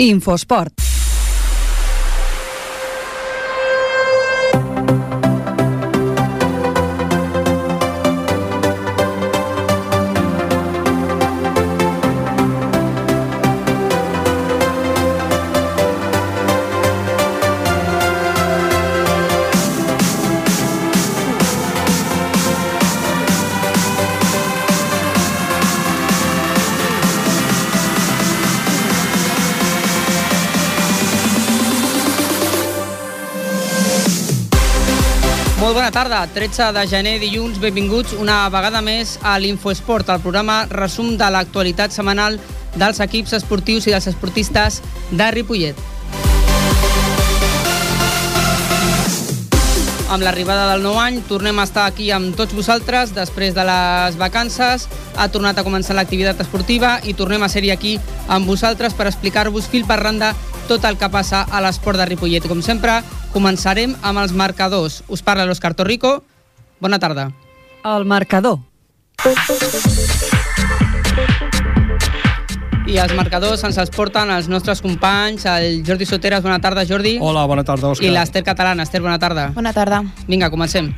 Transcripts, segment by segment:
Infosport. Molt bona tarda, 13 de gener, dilluns, benvinguts una vegada més a l'Infoesport, el programa resum de l'actualitat setmanal dels equips esportius i dels esportistes de Ripollet. Amb l'arribada del nou any tornem a estar aquí amb tots vosaltres després de les vacances. Ha tornat a començar l'activitat esportiva i tornem a ser-hi aquí amb vosaltres per explicar-vos fil per randa tot el que passa a l'esport de Ripollet. Com sempre, Començarem amb els marcadors. Us parla l'Òscar Torrico. Bona tarda. El marcador. I els marcadors ens els porten els nostres companys, el Jordi Soteres. Bona tarda, Jordi. Hola, bona tarda, Òscar. I l'Ester Catalana. Ester, bona tarda. Bona tarda. Vinga, comencem.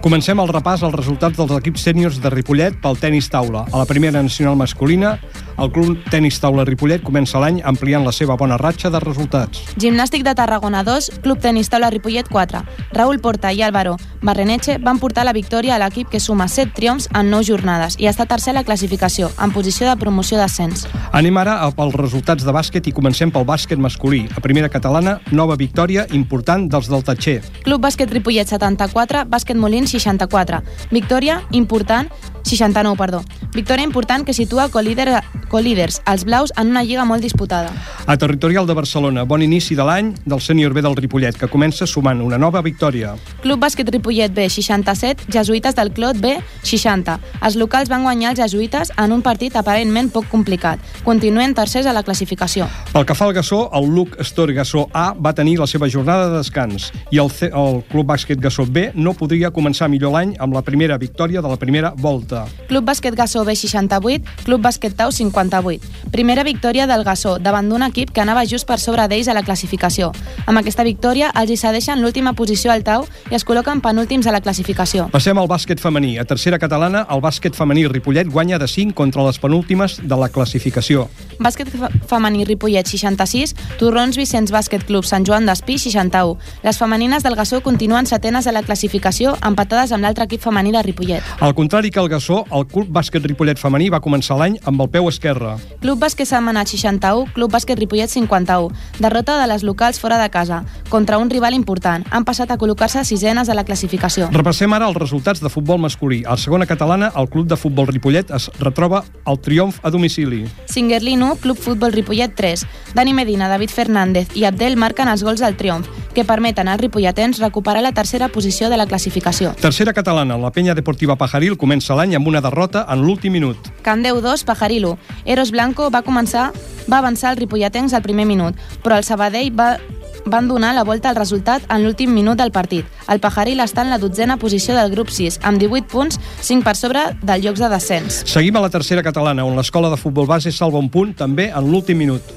Comencem el repàs als resultats dels equips sèniors de Ripollet pel tennis taula. A la primera nacional masculina, el Club Tenis Taula Ripollet comença l'any ampliant la seva bona ratxa de resultats. Gimnàstic de Tarragona 2, Club Tenis Taula Ripollet 4. Raül Porta i Álvaro Barreneche van portar la victòria a l'equip que suma 7 triomfs en 9 jornades i està tercer a la classificació, en posició de promoció d'ascens. Anem ara pels resultats de bàsquet i comencem pel bàsquet masculí. A primera catalana, nova victòria important dels del Tatxer. Club Bàsquet Ripollet 74, Bàsquet Molins 64. Victòria important 69, perdó. Victòria important que situa colíder, colíders els blaus en una lliga molt disputada. A Territorial de Barcelona, bon inici de l'any del sènior B del Ripollet, que comença sumant una nova victòria. Club Bàsquet Ripollet B 67, Jesuïtes del Clot B 60. Els locals van guanyar els jesuïtes en un partit aparentment poc complicat. Continuen tercers a la classificació. Pel que fa al Gassó, el Luc Estor Gassó A va tenir la seva jornada de descans i el, C el Club Bàsquet Gassó B no podria començar millor l'any amb la primera victòria de la primera volta. Club Bàsquet Gassó B 68, Club Bàsquet Tau 58. Primera victòria del Gassó davant d'un equip que anava just per sobre d'ells a la classificació. Amb aquesta victòria els hi cedeixen l'última posició al Tau i es col·loquen penúltims a la classificació. Passem al bàsquet femení. A tercera catalana, el bàsquet femení Ripollet guanya de 5 contra les penúltimes de la classificació. Bàsquet femení Ripollet 66, Torrons Vicenç Bàsquet Club Sant Joan d'Espí 61. Les femenines del Gassó continuen setenes a la classificació empatades amb l'altre equip femení de Ripollet. Al contrari que el Gassó, el Club Bàsquet Ripollet femení va començar l'any amb el peu esquerre. Club Bàsquet Setmanat 61, Club Bàsquet Ripollet 51. Derrota de les locals fora de casa, contra un rival important. Han passat a col·locar-se sisenes a la classificació. Repassem ara els resultats de futbol masculí. A la segona catalana, el Club de Futbol Ripollet es retroba el triomf a domicili. Singerlí 1, Club Futbol Ripollet 3. Dani Medina, David Fernández i Abdel marquen els gols del triomf, que permeten als ripolletens recuperar la tercera posició de la classificació. Tercera catalana, la penya deportiva Pajaril comença l'any amb una derrota en l'últim minut. Candeu 2, Pajaril 1. Eros Blanco va començar va avançar el ripolletens al primer minut, però el Sabadell va van donar la volta al resultat en l'últim minut del partit. El Pajaril està en la dotzena posició del grup 6, amb 18 punts, 5 per sobre dels llocs de descens. Seguim a la tercera catalana, on l'escola de futbol base salva un punt també en l'últim minut.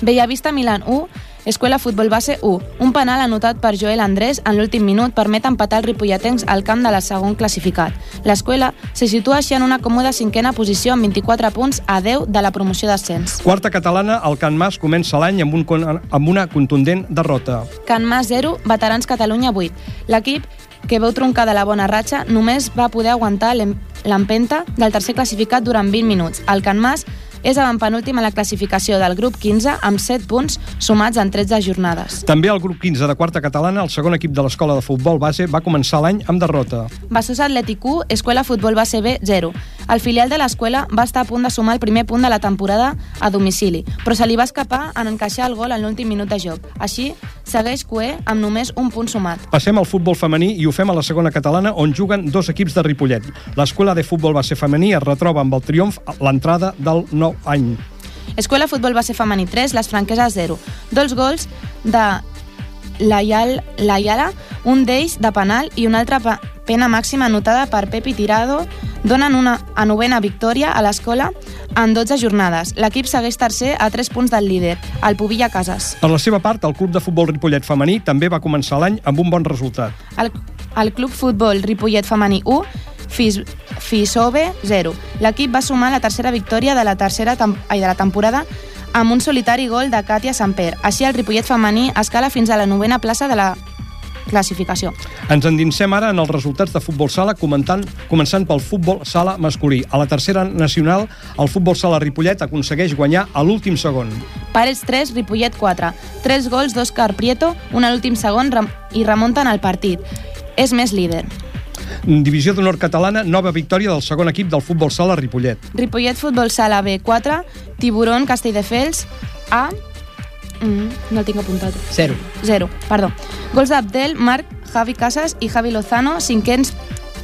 Bellavista Milan 1, Escuela Futbol Base 1. Un penal anotat per Joel Andrés en l'últim minut permet empatar el ripolletens al camp de la segon classificat. L'escola se situa així en una còmoda cinquena posició amb 24 punts a 10 de la promoció d'ascens. Quarta catalana, el Can Mas comença l'any amb, un, amb una contundent derrota. Can Mas 0, Veterans Catalunya 8. L'equip que veu troncada la bona ratxa, només va poder aguantar l'empenta del tercer classificat durant 20 minuts. El Can Mas és avantpenúltim a la classificació del grup 15 amb 7 punts sumats en 13 jornades. També al grup 15 de quarta catalana, el segon equip de l'escola de futbol base va començar l'any amb derrota. Bassós Atlètic 1, Escola Futbol Base B 0. El filial de l'escola va estar a punt de sumar el primer punt de la temporada a domicili, però se li va escapar en encaixar el gol en l'últim minut de joc. Així, segueix Cué amb només un punt sumat. Passem al futbol femení i ho fem a la segona catalana on juguen dos equips de Ripollet. L'escola de futbol base femení es retroba amb el triomf l'entrada del nou any. Escola Futbol Base Femení 3, les franqueses 0. Dos gols de Layal, Layala, un d'ells de penal i una altra pena màxima anotada per Pepi Tirado donen una a novena victòria a l'escola en 12 jornades. L'equip segueix tercer a 3 punts del líder, el Pubilla Casas. Per la seva part, el Club de Futbol Ripollet Femení també va començar l'any amb un bon resultat. El, el Club Futbol Ripollet Femení 1 Fis, Fisove 0. L'equip va sumar la tercera victòria de la, tercera ai, de la temporada amb un solitari gol de Katia Samper. Així, el Ripollet femení escala fins a la novena plaça de la classificació. Ens endinsem ara en els resultats de futbol sala comentant, començant pel futbol sala masculí. A la tercera nacional, el futbol sala Ripollet aconsegueix guanyar a l'últim segon. Parets 3, Ripollet 4. 3 gols d'Òscar Prieto, un a l'últim segon i remunten el partit. És més líder. Divisió d'honor catalana, nova victòria del segon equip del futbol sala Ripollet. Ripollet Futbol Sala B 4, Tiburón Castelldefels A Mm, no el tinc apuntat. Zero. Zero, perdó. Gols d'Abdel, Marc, Javi Casas i Javi Lozano, cinquens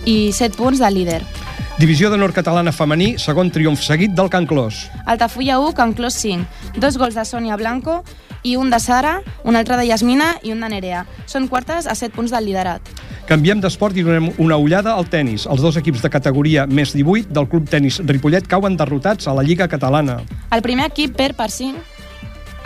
i 7 punts del líder. Divisió d'honor catalana femení, segon triomf seguit del Can Clos. Altafulla 1, Can Clos 5. Dos gols de Sònia Blanco i un de Sara, un altre de Yasmina i un de Nerea. Són quartes a 7 punts del liderat. Canviem d'esport i donem una ullada al tennis. Els dos equips de categoria més 18 del Club Tenis Ripollet cauen derrotats a la Lliga Catalana. El primer equip perd per 5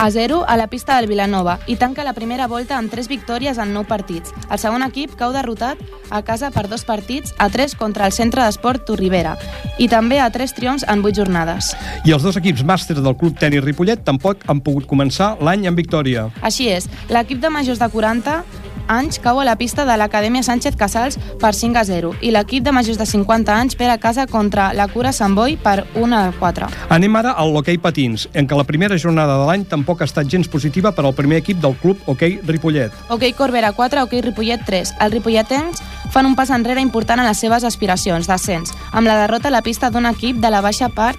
a 0 a la pista del Vilanova i tanca la primera volta amb 3 victòries en 9 partits. El segon equip cau derrotat a casa per dos partits a 3 contra el Centre d'Esport Torribera i també a 3 triomfs en 8 jornades. I els dos equips màster del Club Tenis Ripollet tampoc han pogut començar l'any amb victòria. Així és, l'equip de majors de 40 anys cau a la pista de l'Acadèmia Sánchez Casals per 5 a 0 i l'equip de majors de 50 anys perd a casa contra la Cura Sant Boi per 1 a 4. Anem ara al l'hoquei patins, en què la primera jornada de l'any tampoc ha estat gens positiva per al primer equip del club hoquei Ripollet. Ok Corbera 4, ok Ripollet 3. Els ripolletens fan un pas enrere important en les seves aspiracions d'ascens, amb la derrota a la pista d'un equip de la baixa part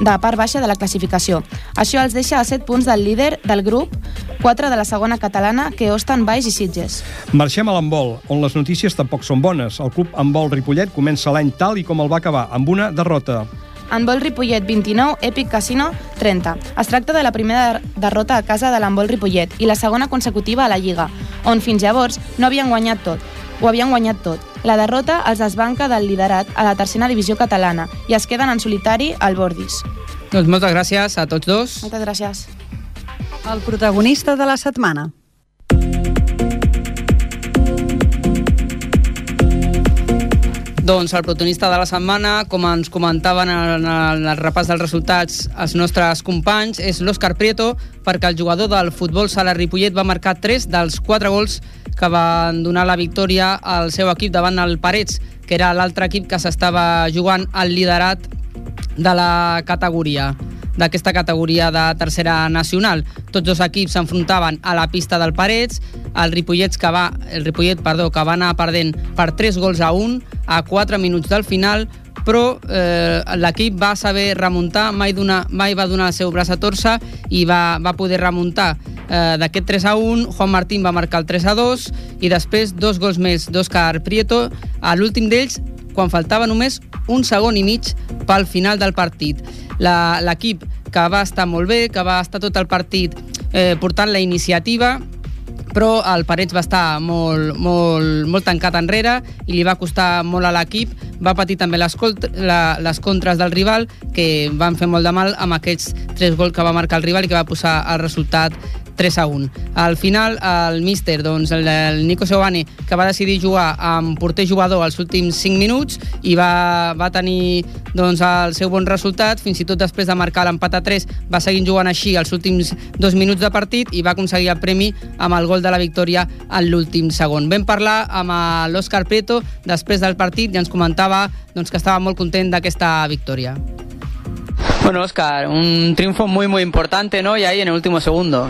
de part baixa de la classificació. Això els deixa a 7 punts del líder del grup, 4 de la segona catalana, que osten Baix i Sitges. Marxem a l'handbol, on les notícies tampoc són bones. El club handbol Ripollet comença l'any tal i com el va acabar, amb una derrota. Handbol Ripollet 29, Epic Casino 30. Es tracta de la primera derrota a casa de l'handbol Ripollet i la segona consecutiva a la Lliga, on fins llavors no havien guanyat tot. Ho havien guanyat tot. La derrota els desbanca del liderat a la tercera divisió catalana i es queden en solitari al Bordis. Doncs moltes gràcies a tots dos. Moltes gràcies. El protagonista de la setmana. Doncs el protagonista de la setmana, com ens comentaven en el, en el repàs dels resultats els nostres companys, és l'Òscar Prieto, perquè el jugador del futbol sala Ripollet va marcar 3 dels 4 gols que van donar la victòria al seu equip davant el Parets, que era l'altre equip que s'estava jugant al liderat de la categoria d'aquesta categoria de tercera nacional. Tots dos equips s'enfrontaven a la pista del Parets, el Ripollet que va, el Ripollet, perdó, que va anar perdent per 3 gols a 1 a 4 minuts del final, però eh, l'equip va saber remuntar, mai, donar, mai va donar el seu braç a torça i va, va poder remuntar eh, d'aquest 3 a 1, Juan Martín va marcar el 3 a 2 i després dos gols més d'Òscar Prieto, a l'últim d'ells quan faltava només un segon i mig pel final del partit. L'equip que va estar molt bé, que va estar tot el partit eh, portant la iniciativa, però el Parets va estar molt, molt, molt tancat enrere i li va costar molt a l'equip. Va patir també les, la, les contres del rival, que van fer molt de mal amb aquests tres gols que va marcar el rival i que va posar el resultat 3 a 1. Al final, el míster, doncs, el, el Nico Seoane, que va decidir jugar amb porter jugador els últims 5 minuts i va, va tenir doncs, el seu bon resultat, fins i tot després de marcar l'empat a 3 va seguir jugant així els últims dos minuts de partit i va aconseguir el premi amb el gol de la victòria en l'últim segon. Vam parlar amb eh, l'Òscar Preto després del partit i ens comentava doncs, que estava molt content d'aquesta victòria. Bueno, Oscar, un triunfo muy, muy importante, ¿no? Y ahí en el último segundo.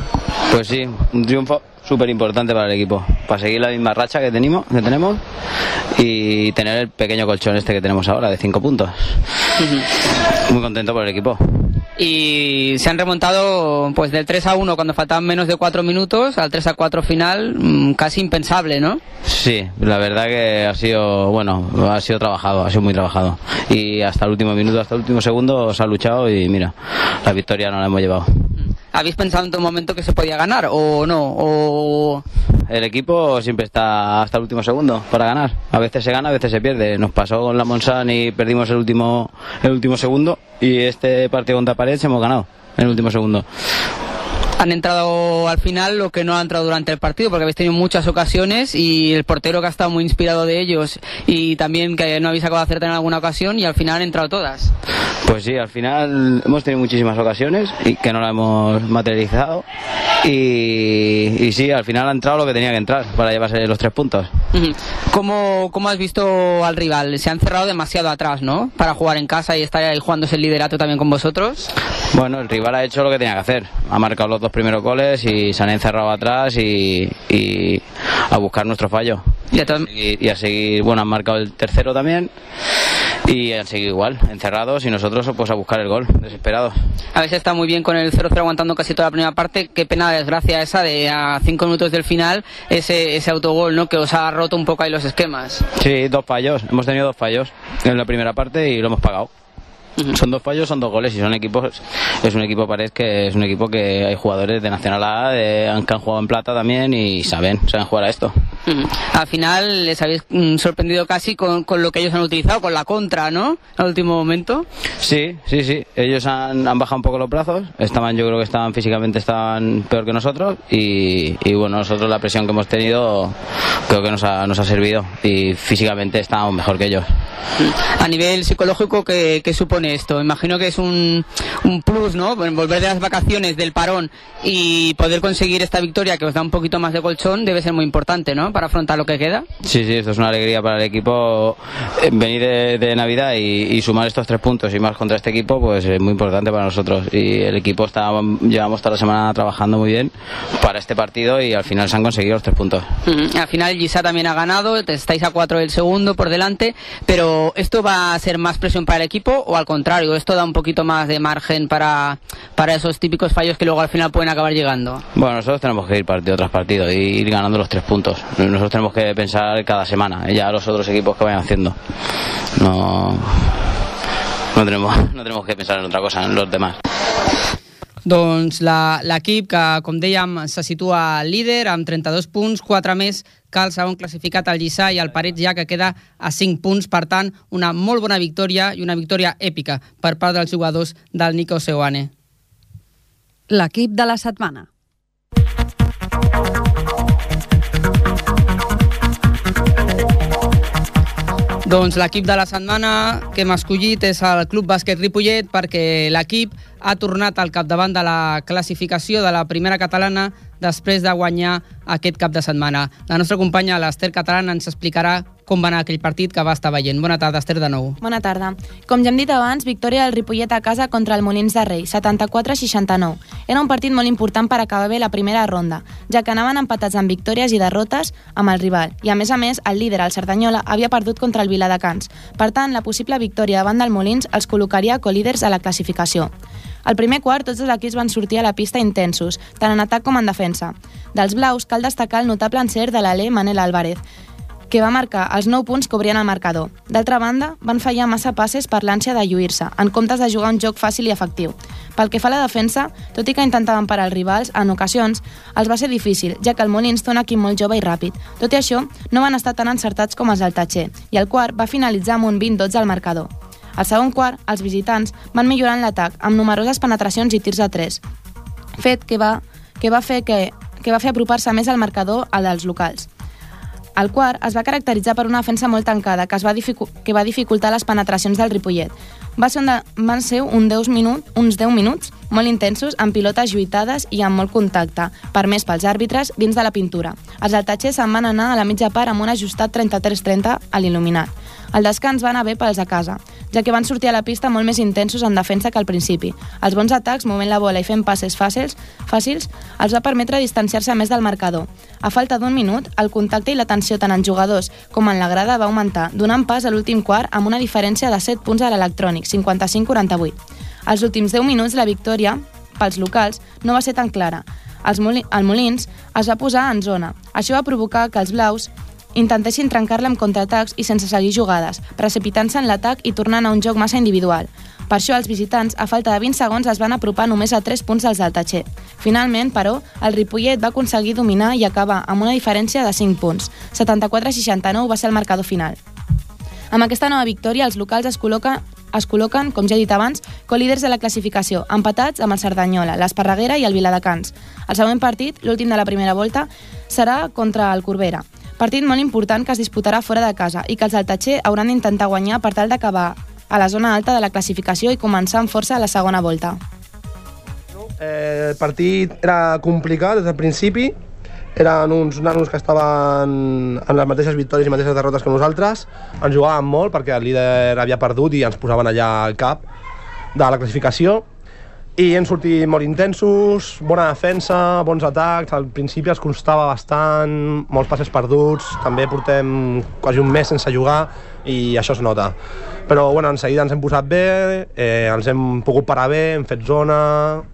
Pues sí, un triunfo súper importante para el equipo, para seguir la misma racha que tenemos, que tenemos y tener el pequeño colchón este que tenemos ahora de cinco puntos. Muy contento por el equipo. Y se han remontado pues del 3 a 1 cuando faltaban menos de 4 minutos al 3 a 4 final, mm, casi impensable, ¿no? Sí, la verdad que ha sido, bueno, ha sido trabajado, ha sido muy trabajado. Y hasta el último minuto, hasta el último segundo se ha luchado y mira, la victoria no la hemos llevado. ¿Habéis pensado en todo momento que se podía ganar o no? O... El equipo siempre está hasta el último segundo para ganar. A veces se gana, a veces se pierde. Nos pasó con la Monsan y perdimos el último, el último segundo y este partido contra Paredes hemos ganado en el último segundo han entrado al final lo que no ha entrado durante el partido, porque habéis tenido muchas ocasiones y el portero que ha estado muy inspirado de ellos y también que no habéis acabado de acertar en alguna ocasión y al final han entrado todas. Pues sí, al final hemos tenido muchísimas ocasiones y que no la hemos materializado y, y sí, al final ha entrado lo que tenía que entrar para llevarse los tres puntos. ¿Cómo, ¿Cómo has visto al rival? Se han cerrado demasiado atrás, ¿no? Para jugar en casa y estar ahí jugándose el liderato también con vosotros. Bueno, el rival ha hecho lo que tenía que hacer. Ha marcado los dos primeros goles y se han encerrado atrás y, a buscar nuestro fallo. Y a, seguir, bueno, han marcado el tercero también y han seguido igual, encerrados y nosotros pues a buscar el gol, desesperados. A veces está muy bien con el 0-0 aguantando casi toda la primera parte, qué pena desgracia esa de a cinco minutos del final ese, ese autogol, ¿no? Que os ha roto un poco ahí los esquemas. Sí, dos fallos, hemos tenido dos fallos en la primera parte y lo hemos pagado. Son dos fallos, son dos goles y son equipos. Es un equipo, parece que es un equipo que hay jugadores de Nacional A de, que han jugado en plata también y saben, saben jugar a esto. Al final les habéis mm, sorprendido casi con, con, lo que ellos han utilizado, con la contra, ¿no? Al último momento. Sí, sí, sí. Ellos han, han bajado un poco los brazos. Estaban, yo creo que estaban físicamente estaban peor que nosotros y, y bueno, nosotros la presión que hemos tenido creo que nos ha, nos ha servido y físicamente estábamos mejor que ellos. A nivel psicológico, ¿qué, qué supone esto? Imagino que es un, un plus, ¿no? Volver de las vacaciones, del parón y poder conseguir esta victoria que os da un poquito más de colchón debe ser muy importante, ¿no? Para afrontar lo que queda. Sí, sí, esto es una alegría para el equipo. Eh, venir de, Navidad y, sumar estos tres puntos y más contra este equipo, pues es muy importante para nosotros. Y el equipo está, llevamos toda la semana trabajando muy bien para este partido y al final se han conseguido los tres puntos. Al final Gisa también ha ganado, estáis a cuatro del segundo por delante, pero ¿esto va a ser más presión para el equipo o al contrario, esto da un poquito más de margen para, para esos típicos fallos que luego al final pueden acabar llegando? Bueno, nosotros tenemos que ir partido tras partido y ir ganando los tres puntos. Nosotros tenemos que pensar cada semana, ¿eh? ya los otros equipos que vayan haciendo. No, no, tenemos, no tenemos que pensar en otra cosa, en los demás. Doncs l'equip que, com dèiem, se situa líder amb 32 punts, 4 més que el segon classificat, el Lliçà, i el Parets ja que queda a 5 punts. Per tant, una molt bona victòria i una victòria èpica per part dels jugadors del Nico Seoane. L'equip de la setmana. Doncs l'equip de la setmana que hem escollit és el Club Bàsquet Ripollet perquè l'equip ha tornat al capdavant de la classificació de la primera catalana després de guanyar aquest cap de setmana. La nostra companya, l'Ester Catalana, ens explicarà com va anar aquell partit que va estar veient. Bona tarda, Esther, de nou. Bona tarda. Com ja hem dit abans, victòria del Ripollet a casa contra el Molins de Rei, 74-69. Era un partit molt important per acabar bé la primera ronda, ja que anaven empatats amb victòries i derrotes amb el rival. I a més a més, el líder, el Cerdanyola, havia perdut contra el Viladecans. Per tant, la possible victòria davant del Molins els col·locaria colíders a la classificació. Al primer quart, tots els equips van sortir a la pista intensos, tant en atac com en defensa. Dels blaus, cal destacar el notable encert de l'Alé Manel Álvarez, que va marcar els 9 punts que obrien el marcador. D'altra banda, van fallar massa passes per l'ànsia de lluir-se, en comptes de jugar un joc fàcil i efectiu. Pel que fa a la defensa, tot i que intentaven parar els rivals, en ocasions els va ser difícil, ja que el Molins té un equip molt jove i ràpid. Tot i això, no van estar tan encertats com els del Tatxer, i el quart va finalitzar amb un 20-12 al marcador. Al segon quart, els visitants van millorar en l'atac amb numeroses penetracions i tirs a 3, fet que va, que va fer que, que va fer apropar-se més al marcador al dels locals. El quart es va caracteritzar per una defensa molt tancada que, es va, que va dificultar les penetracions del Ripollet. Va ser de, van ser un 10 minut, uns 10 minuts molt intensos, amb pilotes lluitades i amb molt contacte, permès pels àrbitres dins de la pintura. Els altatxers se'n van anar a la mitja part amb un ajustat 33-30 a l'il·luminat. El descans va anar bé pels a casa, ja que van sortir a la pista molt més intensos en defensa que al principi. Els bons atacs, movent la bola i fent passes fàcils, fàcils els va permetre distanciar-se més del marcador. A falta d'un minut, el contacte i la tensió tant en jugadors com en la grada va augmentar, donant pas a l'últim quart amb una diferència de 7 punts a l'electrònic, 55-48. Als últims 10 minuts, la victòria, pels locals, no va ser tan clara. Els el Molins es va posar en zona. Això va provocar que els blaus intentessin trencar-la amb contraatacs i sense seguir jugades, precipitant-se en l'atac i tornant a un joc massa individual. Per això els visitants, a falta de 20 segons, es van apropar només a 3 punts dels del Tatxer. Finalment, però, el Ripollet va aconseguir dominar i acabar amb una diferència de 5 punts. 74-69 va ser el marcador final. Amb aquesta nova victòria, els locals es, col·loca, es col·loquen, com ja he dit abans, co-líders de la classificació, empatats amb el Cerdanyola, l'Esparreguera i el Viladecans. El següent partit, l'últim de la primera volta, serà contra el Corbera. Partit molt important que es disputarà fora de casa i que els Altatxer hauran d'intentar guanyar per tal d'acabar a la zona alta de la classificació i començar amb força a la segona volta. Eh, el partit era complicat des del principi, eren uns nanos que estaven en les mateixes victòries i mateixes derrotes que nosaltres, ens jugàvem molt perquè el líder havia perdut i ens posaven allà al cap de la classificació i hem sortit molt intensos, bona defensa, bons atacs, al principi els costava bastant, molts passes perduts, també portem quasi un mes sense jugar i això es nota. Però bueno, en seguida ens hem posat bé, eh, ens hem pogut parar bé, hem fet zona,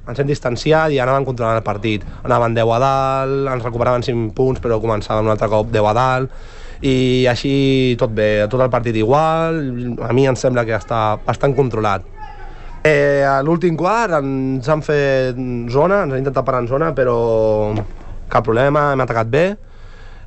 ens hem distanciat i anàvem controlant el partit. Anaven 10 a dalt, ens recuperaven 5 punts però començàvem un altre cop 10 a dalt i així tot bé, tot el partit igual, a mi em sembla que està bastant controlat. Eh, a l'últim quart ens han fet zona, ens han intentat parar en zona, però cap problema, hem atacat bé,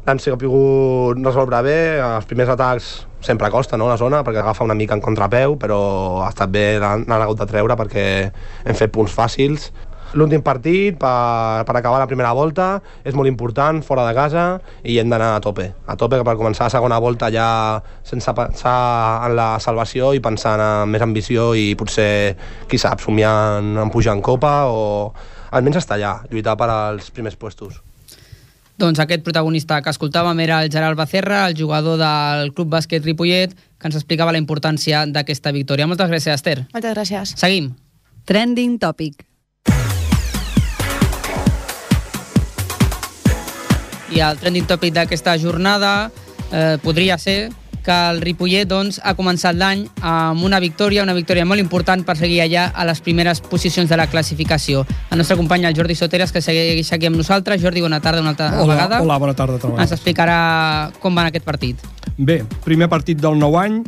l'hem sabut resoldre bé, els primers atacs sempre costa, no?, la zona, perquè agafa una mica en contrapeu, però ha estat bé, l'han hagut de treure perquè hem fet punts fàcils, l'últim partit per, per acabar la primera volta és molt important, fora de casa i hem d'anar a tope, a tope per començar la segona volta ja sense pensar en la salvació i pensant en més ambició i potser, qui sap, somiar en pujar en copa o almenys estar allà, lluitar per als primers puestos. Doncs aquest protagonista que escoltàvem era el Gerard Becerra, el jugador del Club Bàsquet Ripollet, que ens explicava la importància d'aquesta victòria. Moltes gràcies, Esther. Moltes gràcies. Seguim. Trending Topic. I el trending topic d'aquesta jornada eh, podria ser que el Ripollet doncs, ha començat l'any amb una victòria, una victòria molt important per seguir allà a les primeres posicions de la classificació. El nostre company, el Jordi Soteres, que segueix aquí amb nosaltres. Jordi, bona tarda una altra hola, vegada. Hola, bona tarda. Bona Ens explicarà com va aquest partit. Bé, primer partit del nou any,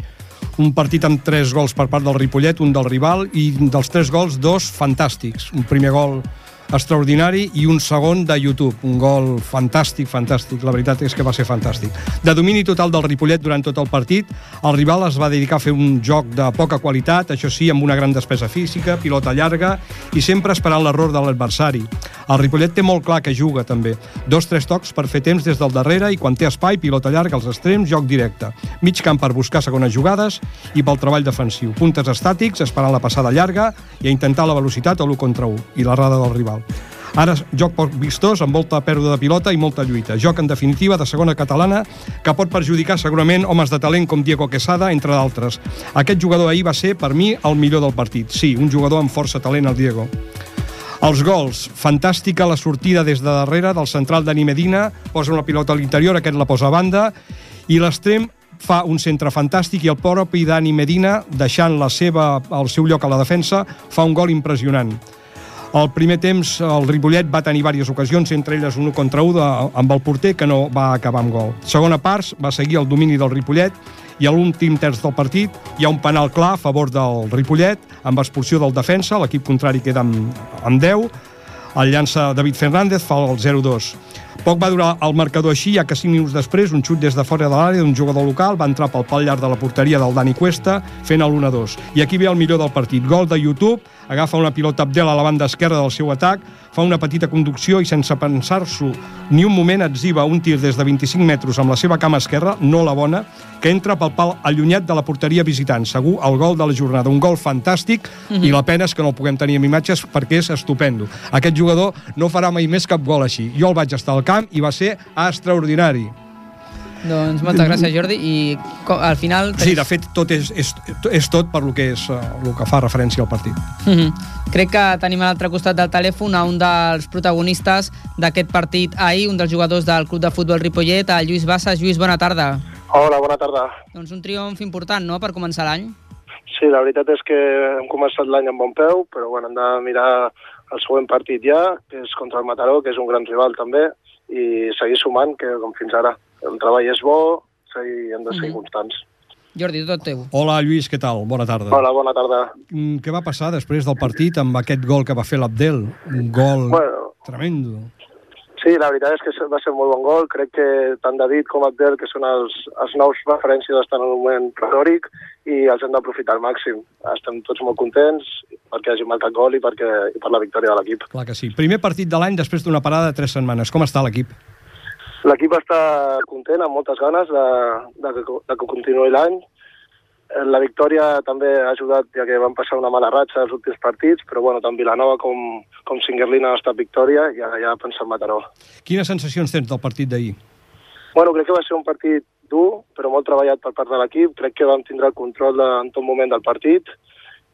un partit amb tres gols per part del Ripollet, un del rival, i dels tres gols, dos fantàstics. Un primer gol extraordinari i un segon de YouTube. Un gol fantàstic, fantàstic. La veritat és que va ser fantàstic. De domini total del Ripollet durant tot el partit, el rival es va dedicar a fer un joc de poca qualitat, això sí, amb una gran despesa física, pilota llarga i sempre esperant l'error de l'adversari. El Ripollet té molt clar que juga, també. Dos, tres tocs per fer temps des del darrere i quan té espai, pilota llarga als extrems, joc directe. Mig camp per buscar segones jugades i pel treball defensiu. Puntes estàtics, esperant la passada llarga i a intentar la velocitat a l'1 contra 1 i l'errada del rival. Ara, joc poc vistós, amb molta pèrdua de pilota i molta lluita. Joc, en definitiva, de segona catalana, que pot perjudicar segurament homes de talent com Diego Quesada, entre d'altres. Aquest jugador ahir va ser, per mi, el millor del partit. Sí, un jugador amb força talent, el Diego. Els gols. Fantàstica la sortida des de darrere del central Dani Medina, posa una pilota a l'interior, aquest la posa a banda, i l'extrem fa un centre fantàstic i el propi Dani Medina, deixant la seva, el seu lloc a la defensa, fa un gol impressionant. Al primer temps, el Ripollet va tenir diverses ocasions, entre elles un contra 1 de, amb el porter, que no va acabar amb gol. Segona part, va seguir el domini del Ripollet, i a l'últim terç del partit hi ha un penal clar a favor del Ripollet, amb expulsió del defensa, l'equip contrari queda amb, amb 10, el llança David Fernández, fa el 0-2. Poc va durar el marcador així, ja que 5 minuts després un xut des de fora de l'àrea d'un jugador local va entrar pel pal llarg de la porteria del Dani Cuesta, fent el 1-2. I aquí ve el millor del partit. Gol de YouTube, agafa una pilota Abdel a la banda esquerra del seu atac, fa una petita conducció i sense pensar-s'ho ni un moment etziba un tir des de 25 metres amb la seva cama esquerra, no la bona, que entra pel pal allunyat de la porteria visitant. Segur el gol de la jornada. Un gol fantàstic mm -hmm. i la pena és que no el puguem tenir en imatges perquè és estupendo. Aquest jugador no farà mai més cap gol així. Jo el vaig estar al camp i va ser extraordinari. Doncs moltes gràcies, Jordi. I al final... Sí, de fet, tot és, és, és tot per lo que, és, uh, lo que fa referència al partit. Mm -hmm. Crec que tenim a l'altre costat del telèfon a un dels protagonistes d'aquest partit ahir, un dels jugadors del Club de Futbol Ripollet, el Lluís Bassas. Lluís, bona tarda. Hola, bona tarda. Doncs un triomf important, no?, per començar l'any. Sí, la veritat és que hem començat l'any amb bon peu, però bueno, hem de mirar el següent partit ja, que és contra el Mataró, que és un gran rival també, i seguir sumant, que com fins ara el treball és bo, seguir, hem de seguir mm -hmm. constants. Jordi, tot teu. Hola, Lluís, què tal? Bona tarda. Hola, bona tarda. Mm, Què va passar després del partit amb aquest gol que va fer l'Abdel? Un gol Bueno. tremendo. Sí, la veritat és que va ser un molt bon gol. Crec que tant David com Abdel, que són els, els nous referències, estan en un moment pretòric i els hem d'aprofitar al màxim. Estem tots molt contents perquè hagi marcat gol i, perquè, i per la victòria de l'equip. Clar que sí. Primer partit de l'any després d'una parada de tres setmanes. Com està l'equip? L'equip està content, amb moltes ganes de, de, que, de que continuï l'any. Eh, La victòria també ha ajudat, ja que van passar una mala ratxa els últims partits, però bueno, tant Vilanova com, com Singuerlina han estat victòria i ara ja pensem Mataró. Quines sensacions tens del partit d'ahir? Bueno, crec que va ser un partit dur, però molt treballat per part de l'equip. Crec que vam tindre el control de, en tot moment del partit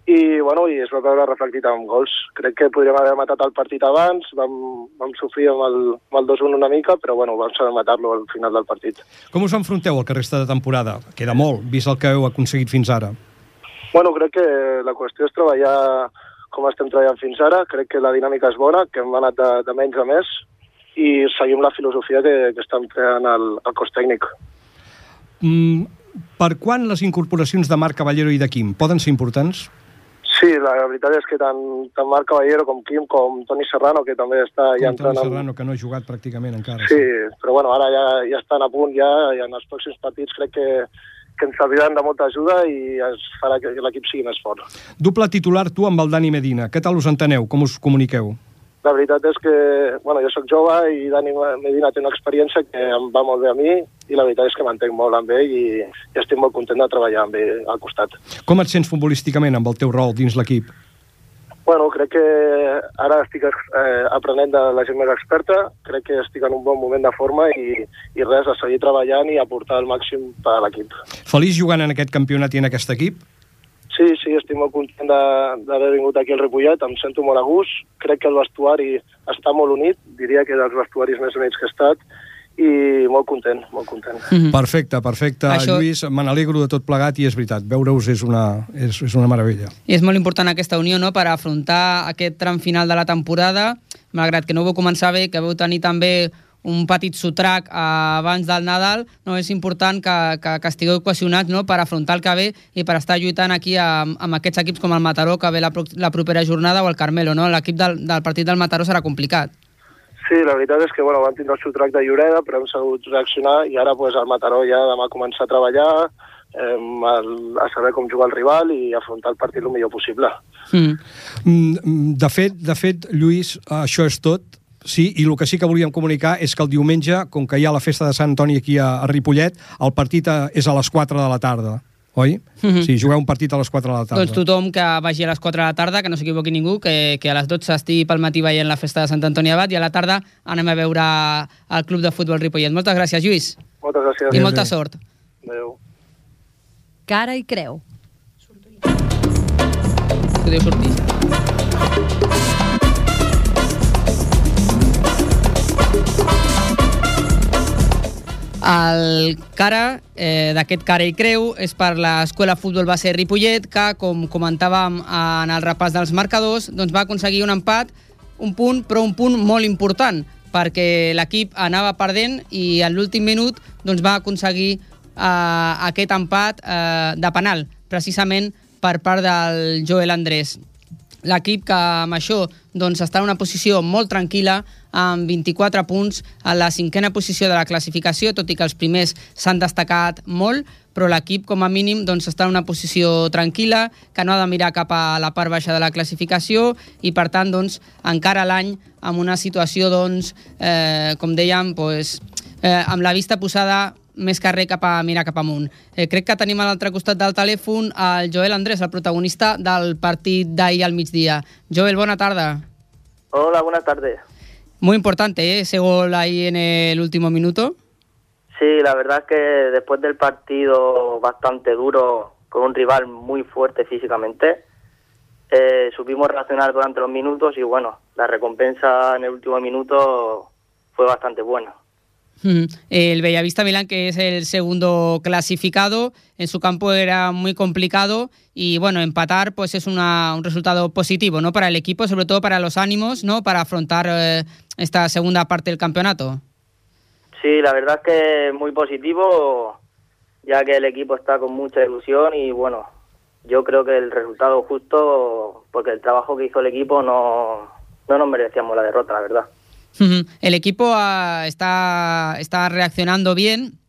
i, bueno, i es va veure reflectit amb gols. Crec que podríem haver matat el partit abans, vam, vam sofrir amb el, amb el 2-1 una mica, però bueno, vam saber matar-lo al final del partit. Com us enfronteu el que resta de temporada? Queda molt, vist el que heu aconseguit fins ara. Bueno, crec que la qüestió és treballar com estem treballant fins ara. Crec que la dinàmica és bona, que hem anat de, de menys a més i seguim la filosofia que, que estan creant el, el cos tècnic. Mm, per quan les incorporacions de Marc Caballero i de Quim poden ser importants? Sí, la veritat és que tant, tant Marc Caballero com Quim, com Toni Serrano, que també està ja Com Toni entrant... Serrano, que no ha jugat pràcticament encara. Sí, però bueno, ara ja, ja estan a punt ja, i en els pròxims partits crec que, que ens serviran de molta ajuda i es farà que l'equip sigui més fort. Doble titular tu amb el Dani Medina. Què tal us enteneu? Com us comuniqueu? La veritat és que, bueno, jo sóc jove i Dani Medina té una experiència que em va molt bé a mi i la veritat és que m'entenc molt amb ell i, i estic molt content de treballar amb ell al costat. Com et sents futbolísticament amb el teu rol dins l'equip? Bueno, crec que ara estic eh, aprenent de la gent més experta, crec que estic en un bon moment de forma i, i res, a seguir treballant i aportar el màxim per a l'equip. Feliç jugant en aquest campionat i en aquest equip? Sí, sí, estic molt content de- d'haver vingut aquí al Ripollet, em sento molt a gust, crec que el vestuari està molt unit, diria que dels vestuaris més units que he estat, i molt content, molt content. Mhm. Perfecte, perfecte. Això- Lluís, me n'alegro de tot plegat i és veritat, veure-us és, una, és, és una meravella. I és molt important aquesta unió no? per afrontar aquest tram final de la temporada, malgrat que no ho vau començar bé, que vau tenir també un petit sotrac eh, abans del Nadal, no és important que, que, que estigueu cohesionats no? per afrontar el que ve i per estar lluitant aquí amb, amb aquests equips com el Mataró, que ve la, pro- la propera jornada, o el Carmelo. No? L'equip del, del partit del Mataró serà complicat. Sí, la veritat és que bueno, van tindre el seu trac de Lloreda, però hem sabut reaccionar i ara pues, el Mataró ja demà començar a treballar, a saber com jugar el rival i afrontar el partit el millor possible. Mm. Mm, De fet, de fet, Lluís, això és tot. Sí, i el que sí que volíem comunicar és que el diumenge, com que hi ha la festa de Sant Antoni aquí a, a Ripollet, el partit a, és a les 4 de la tarda, oi? Mhm. Sí, jugueu un partit a les 4 de la tarda. Doncs tothom que vagi a les 4 de la tarda, que no s'equivoqui ningú, que, que a les 12 estigui pel matí veient la festa de Sant Antoni Abat i a la tarda anem a veure el Club de Futbol Ripollet. Moltes gràcies, Lluís, Moltes gràcies. i molta sort. Adéu. Cara i creu. Podeu sortir El cara eh, d'aquest cara i creu és per l'Escola Futbol Base Ripollet, que, com comentàvem en el repàs dels marcadors, doncs va aconseguir un empat, un punt, però un punt molt important, perquè l'equip anava perdent i en l'últim minut doncs, va aconseguir eh, aquest empat eh, de penal, precisament per part del Joel Andrés l'equip que amb això doncs, està en una posició molt tranquil·la amb 24 punts a la cinquena posició de la classificació, tot i que els primers s'han destacat molt, però l'equip com a mínim doncs, està en una posició tranquil·la, que no ha de mirar cap a la part baixa de la classificació i per tant doncs, encara l'any amb una situació doncs, eh, com dèiem doncs, eh, amb la vista posada més que res cap a mirar cap amunt. Eh, crec que tenim a l'altre costat del telèfon el Joel Andrés, el protagonista del partit d'ahir al migdia. Joel, bona tarda. Hola, buenas tardes. Muy importante, ¿eh? Ese gol ahí en el último minuto. Sí, la verdad es que después del partido bastante duro, con un rival muy fuerte físicamente, eh, supimos reaccionar durante los minutos y bueno, la recompensa en el último minuto fue bastante buena. El Bellavista Milán, que es el segundo clasificado, en su campo era muy complicado y bueno, empatar pues es una, un resultado positivo, ¿no? Para el equipo, sobre todo para los ánimos, ¿no? Para afrontar eh, esta segunda parte del campeonato. Sí, la verdad es que muy positivo. ya que el equipo está con mucha ilusión y bueno, yo creo que el resultado justo, porque el trabajo que hizo el equipo no, no nos merecíamos la derrota, la verdad. El equipo está, está reaccionando bien,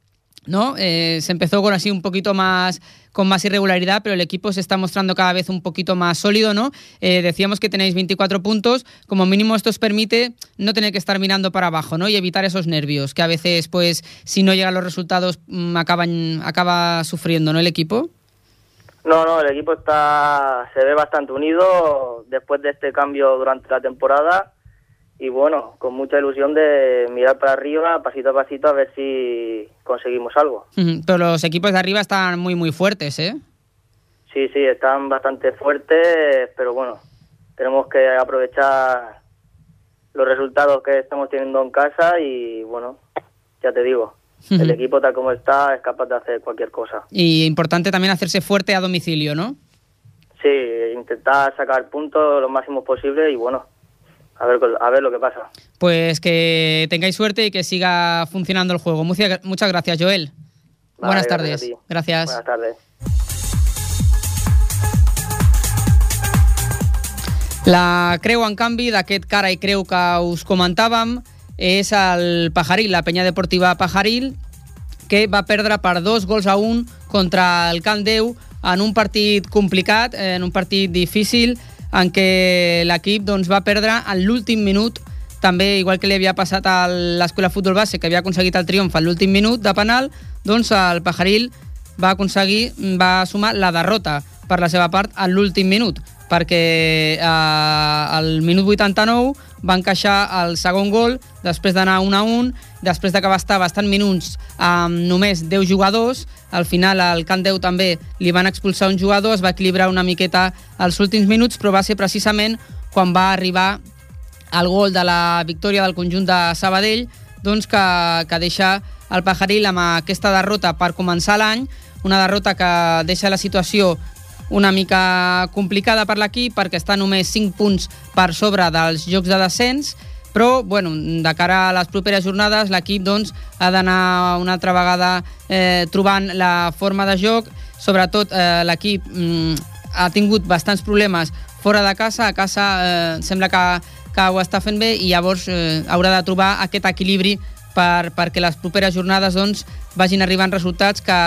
¿no? Eh, se empezó con así un poquito más con más irregularidad, pero el equipo se está mostrando cada vez un poquito más sólido, ¿no? Eh, decíamos que tenéis 24 puntos, como mínimo esto os permite no tener que estar mirando para abajo, ¿no? Y evitar esos nervios que a veces, pues, si no llegan los resultados, mm, acaban, acaba sufriendo, ¿no? El equipo. No, no, el equipo está se ve bastante unido después de este cambio durante la temporada y bueno, con mucha ilusión de mirar para arriba, pasito a pasito, a ver si conseguimos algo. Pero los equipos de arriba están muy, muy fuertes, ¿eh? Sí, sí, están bastante fuertes, pero bueno, tenemos que aprovechar los resultados que estamos teniendo en casa y bueno, ya te digo, el equipo tal como está es capaz de hacer cualquier cosa. Y importante también hacerse fuerte a domicilio, ¿no? Sí, intentar sacar puntos lo máximo posible y bueno, a ver, a ver lo que pasa. Pues que tengáis suerte y que siga funcionando el juego. Muchas, muchas gracias, Joel. Vale, Buenas gracias tardes. ti. Gracias. Buenas tardes. La creu, en canvi, d'aquest cara i creu que us comentàvem, és el Pajaril, la penya deportiva Pajaril, que va perdre per dos gols a un contra el Camp Déu en un partit complicat, en un partit difícil, en què l'equip doncs, va perdre en l'últim minut, també igual que li havia passat a l'Escola Futbol Base, que havia aconseguit el triomf en l'últim minut de penal, doncs el Pajaril va aconseguir, va sumar la derrota per la seva part en l'últim minut, perquè eh, al minut 89 va encaixar el segon gol després d'anar 1 a 1, després de que va estar bastant minuts amb només 10 jugadors, al final al Camp 10 també li van expulsar un jugador, es va equilibrar una miqueta els últims minuts, però va ser precisament quan va arribar el gol de la victòria del conjunt de Sabadell, doncs que, que deixa el Pajaril amb aquesta derrota per començar l'any, una derrota que deixa la situació una mica complicada per l'equip perquè està només 5 punts per sobre dels jocs de descens, però bueno, de cara a les properes jornades l'equip doncs, ha d'anar una altra vegada eh, trobant la forma de joc, sobretot eh, l'equip mm, ha tingut bastants problemes fora de casa, a casa eh, sembla que, que ho està fent bé i llavors eh, haurà de trobar aquest equilibri per, perquè les properes jornades doncs, vagin arribant resultats que,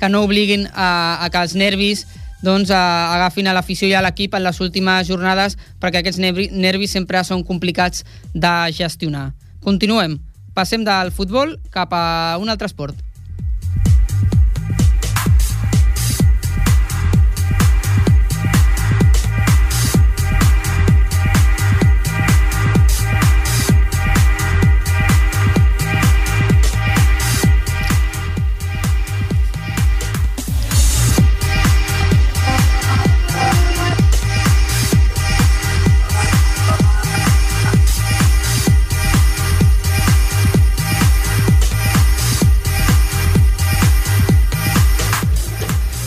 que no obliguin a, a que els nervis doncs, agafin a l'afició i a l'equip en les últimes jornades perquè aquests nervi, nervis sempre són complicats de gestionar. Continuem. Passem del futbol cap a un altre esport.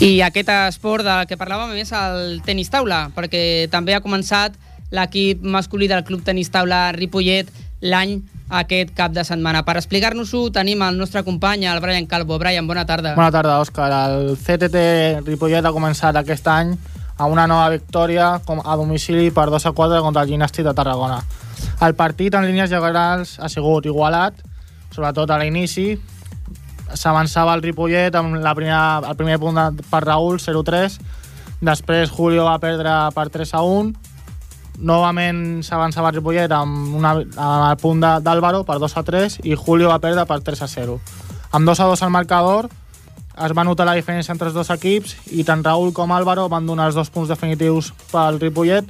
I aquest esport del que parlàvem és el tenis taula, perquè també ha començat l'equip masculí del Club Tenis Taula Ripollet l'any aquest cap de setmana. Per explicar-nos-ho tenim el nostre company, el Brian Calvo. Brian, bona tarda. Bona tarda, Òscar. El CTT Ripollet ha començat aquest any amb una nova victòria a domicili per 2 a 4 contra el Gimnàstic de Tarragona. El partit en línies generals ha sigut igualat, sobretot a l'inici. S'avançava el Ripollet amb la primera, el primer punt de, per Raül, 0-3. Després Julio va perdre per 3 a 1. Novament s'avançava el Ripollet amb, una, amb el punt d'Àlvaro per 2 a 3 i Julio va perdre per 3 a 0. Amb 2 a 2 al marcador es va notar la diferència entre els dos equips i tant Raül com Álvaro van donar els dos punts definitius pel Ripollet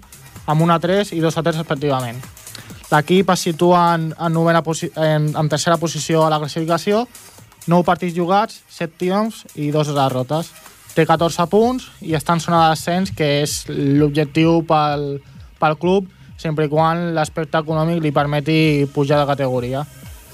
amb 1 a 3 i 2 a 3 respectivament. L'equip es situa en, en, novena en, en tercera posició a la classificació, 9 partits jugats, 7 triomfs i 2 derrotes. Té 14 punts i està en zona de descens, que és l'objectiu pel, pel club, sempre i quan l'aspecte econòmic li permeti pujar de categoria.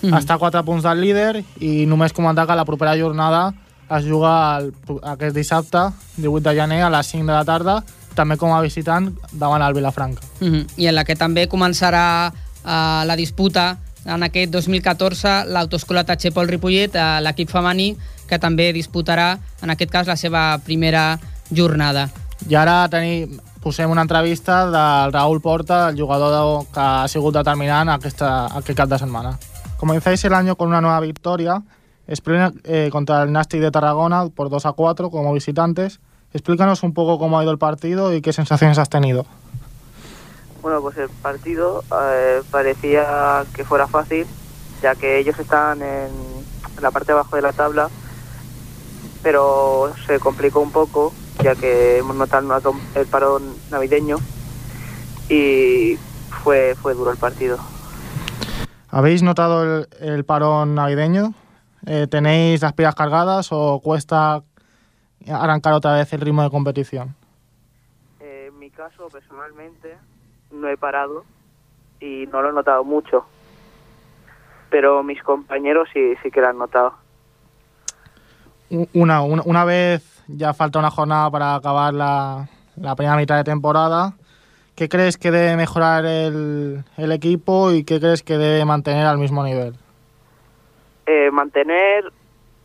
Mm. Està a 4 punts del líder i només comentar que la propera jornada es juga el, aquest dissabte, 18 de gener, a les 5 de la tarda, també com a visitant davant el Vilafranca. Uh -huh. I en la que també començarà uh, la disputa en aquest 2014 l'autoescola Tachepol Ripollet, eh, l'equip femení, que també disputarà, en aquest cas, la seva primera jornada. I ara tenim, posem una entrevista del Raúl Porta, el jugador que ha sigut determinant aquesta, aquest cap de setmana. Comenzáis el año con una nueva victoria, eh, contra el Nastic de Tarragona por 2 a 4 como visitantes. Explícanos un poco cómo ha ido el partido y qué sensaciones has tenido. Bueno, pues el partido eh, parecía que fuera fácil, ya que ellos están en la parte de abajo de la tabla, pero se complicó un poco, ya que hemos notado el parón navideño y fue, fue duro el partido. ¿Habéis notado el, el parón navideño? Eh, ¿Tenéis las pilas cargadas o cuesta arrancar otra vez el ritmo de competición? Eh, en mi caso, personalmente, no he parado y no lo he notado mucho. Pero mis compañeros sí, sí que lo han notado. Una, una, una vez ya falta una jornada para acabar la, la primera mitad de temporada, ¿qué crees que debe mejorar el, el equipo y qué crees que debe mantener al mismo nivel? Eh, mantener,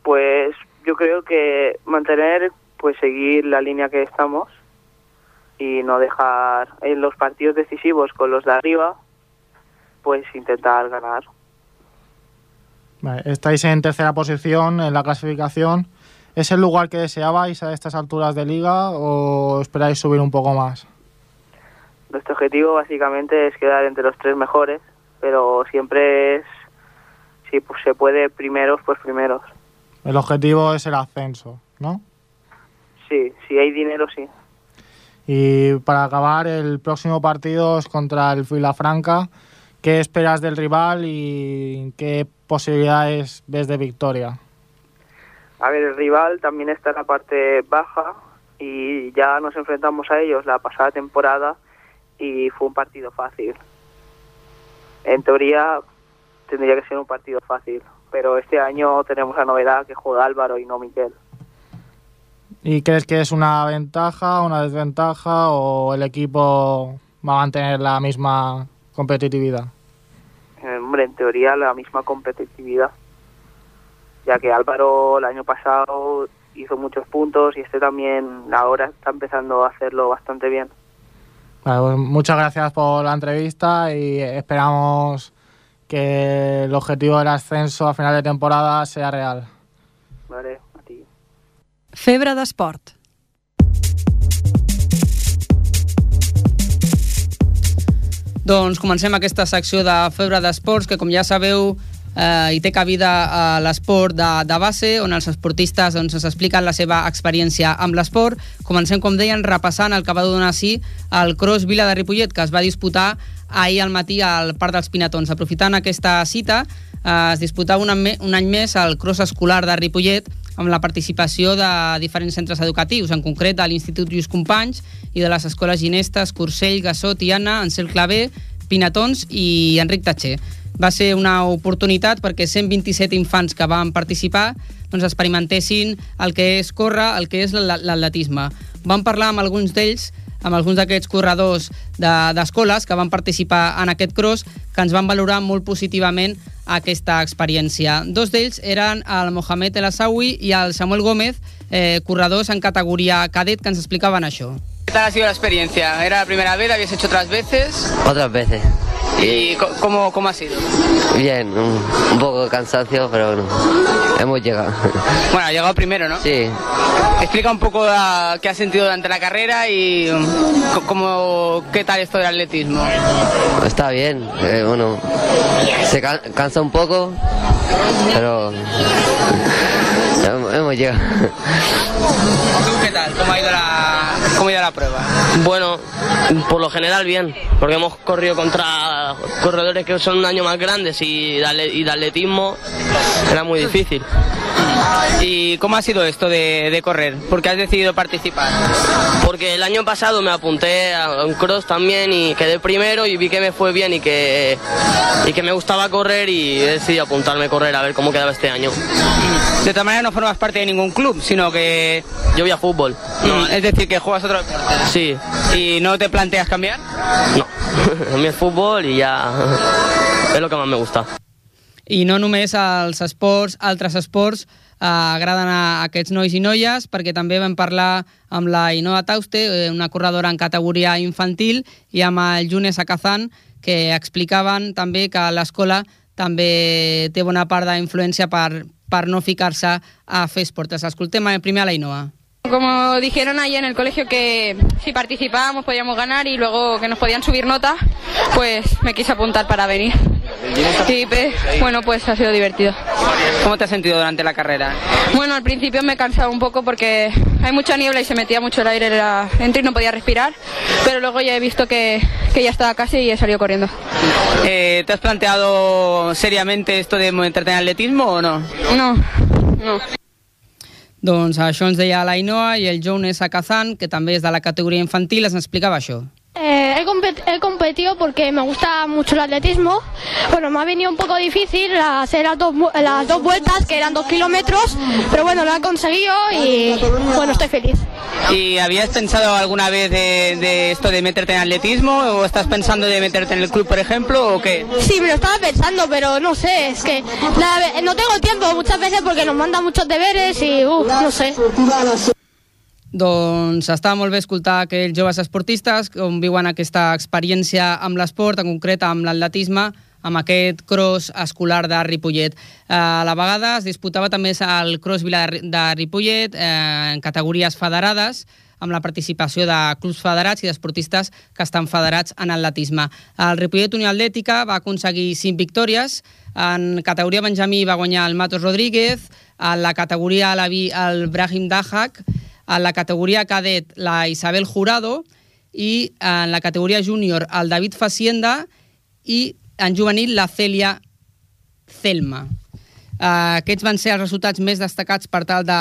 pues yo creo que mantener, pues seguir la línea que estamos y no dejar en los partidos decisivos con los de arriba, pues intentar ganar. Vale, estáis en tercera posición en la clasificación. ¿Es el lugar que deseabais a estas alturas de liga o esperáis subir un poco más? Nuestro objetivo básicamente es quedar entre los tres mejores, pero siempre es, si pues, se puede primeros, pues primeros. El objetivo es el ascenso, ¿no? Sí, si hay dinero, sí. Y para acabar, el próximo partido es contra el Vilafranca. ¿Qué esperas del rival y qué posibilidades ves de victoria? A ver, el rival también está en la parte baja y ya nos enfrentamos a ellos la pasada temporada y fue un partido fácil. En teoría tendría que ser un partido fácil, pero este año tenemos la novedad que juega Álvaro y no Miquel. ¿Y crees que es una ventaja, una desventaja o el equipo va a mantener la misma competitividad? Eh, hombre, en teoría la misma competitividad, ya que Álvaro el año pasado hizo muchos puntos y este también ahora está empezando a hacerlo bastante bien. Vale, pues muchas gracias por la entrevista y esperamos que el objetivo del ascenso a final de temporada sea real. Vale. Febre d'esport. Doncs comencem aquesta secció de Febre d'Esports, que com ja sabeu eh, hi té cabida a l'esport de, de base, on els esportistes doncs, ens expliquen la seva experiència amb l'esport. Comencem, com deien, repassant el que va donar sí el Cross Vila de Ripollet, que es va disputar ahir al matí al Parc dels Pinatons. Aprofitant aquesta cita, eh, es disputava un, un any més el Cross Escolar de Ripollet, amb la participació de diferents centres educatius, en concret de l'Institut Lluís Companys i de les escoles Ginestes, Cursell, Gassó, Tiana, Ansel Clavé, Pinatons i Enric Tatxer. Va ser una oportunitat perquè 127 infants que van participar doncs experimentessin el que és córrer, el que és l'at- l'atletisme. Vam parlar amb alguns d'ells, amb alguns d'aquests corredors de- d'escoles que van participar en aquest cross, que ens van valorar molt positivament aquesta experiència. Dos d'ells eren el Mohamed El Assawi i el Samuel Gómez, eh, corredors en categoria cadet, que ens explicaven això. ¿Qué tal ha sido la experiencia? ¿Era la primera vez? ¿Habías hecho otras veces? Otras veces. ¿Y cómo, cómo ha sido? Bien, un, un poco de cansancio, pero bueno, hemos llegado. Bueno, ha llegado primero, ¿no? Sí, Explica un poco qué has sentido durante la carrera y um, cómo, qué tal esto del atletismo. está bien. eh, bueno, se can- cansa un poco, pero hemos llegado. ¿Tú qué tal? ¿Cómo ha ido la, cómo ha ido la prueba? Bueno, por lo general bien, porque hemos corrido contra corredores que son un año más grandes y de, y de atletismo era muy difícil. ¿Y cómo ha sido esto de, de correr? ¿Por qué has decidido participar? Porque el año pasado me apunté a un cross también y quedé primero y vi que me fue bien y que, y que me gustaba correr y decidí apuntarme a correr a ver cómo quedaba este año. De todas maneras no formas parte de ningún club, sino que... Yo voy a fútbol. Mm, Es decir, que juegas otro deporte. Sí, ¿Y no te planteas cambiar? no. A mí es fútbol y ya es lo que más me gusta. I no només els esports, altres esports eh, agraden a aquests nois i noies, perquè també vam parlar amb la Inoa Tauste, eh, una corredora en categoria infantil, i amb el Junes Akazan, que explicaven també que l'escola també té bona part d'influència per, per no ficar-se a fer esport. Escoltem primer a la Inoa. Como dijeron ahí en el colegio que si participábamos podíamos ganar y luego que nos podían subir notas, pues me quise apuntar para venir. Y pues, bueno, pues ha sido divertido. ¿Cómo te has sentido durante la carrera? Bueno, al principio me he cansado un poco porque hay mucha niebla y se metía mucho el aire era, dentro y no podía respirar, pero luego ya he visto que, que ya estaba casi y he salido corriendo. Eh, ¿Te has planteado seriamente esto de meterte en atletismo o no? No, no. Doncs això ens deia l'Ainoa i el Jones Akazan, que també és de la categoria infantil, ens explicava això. Eh, he, compet he, competido porque me gusta mucho el atletismo. Bueno, me ha venido un poco difícil hacer las dos, las dos vueltas, que eran dos kilómetros, pero bueno, lo he conseguido y bueno, estoy feliz. ¿Y habías pensado alguna vez de, de, esto de meterte en atletismo o estás pensando de meterte en el club, por ejemplo, o qué? Sí, me lo estaba pensando, pero no sé, es que la, no tengo tiempo muchas veces porque nos mandan muchos deberes y uh, no sé. Doncs està molt bé escoltar aquells joves esportistes com viuen aquesta experiència amb l'esport, en concret amb l'atletisme, amb aquest cross escolar de Ripollet. Eh, a la vegada es disputava també el cross Vila de Ripollet eh, en categories federades, amb la participació de clubs federats i d'esportistes que estan federats en atletisme. El Ripollet Unió Atlètica va aconseguir 5 victòries, en categoria Benjamí va guanyar el Matos Rodríguez, en la categoria Alaví el Brahim Dahak, en la categoria cadet la Isabel Jurado i en la categoria júnior el David Facienda i en juvenil la Celia Celma. Uh, aquests van ser els resultats més destacats per, tal de,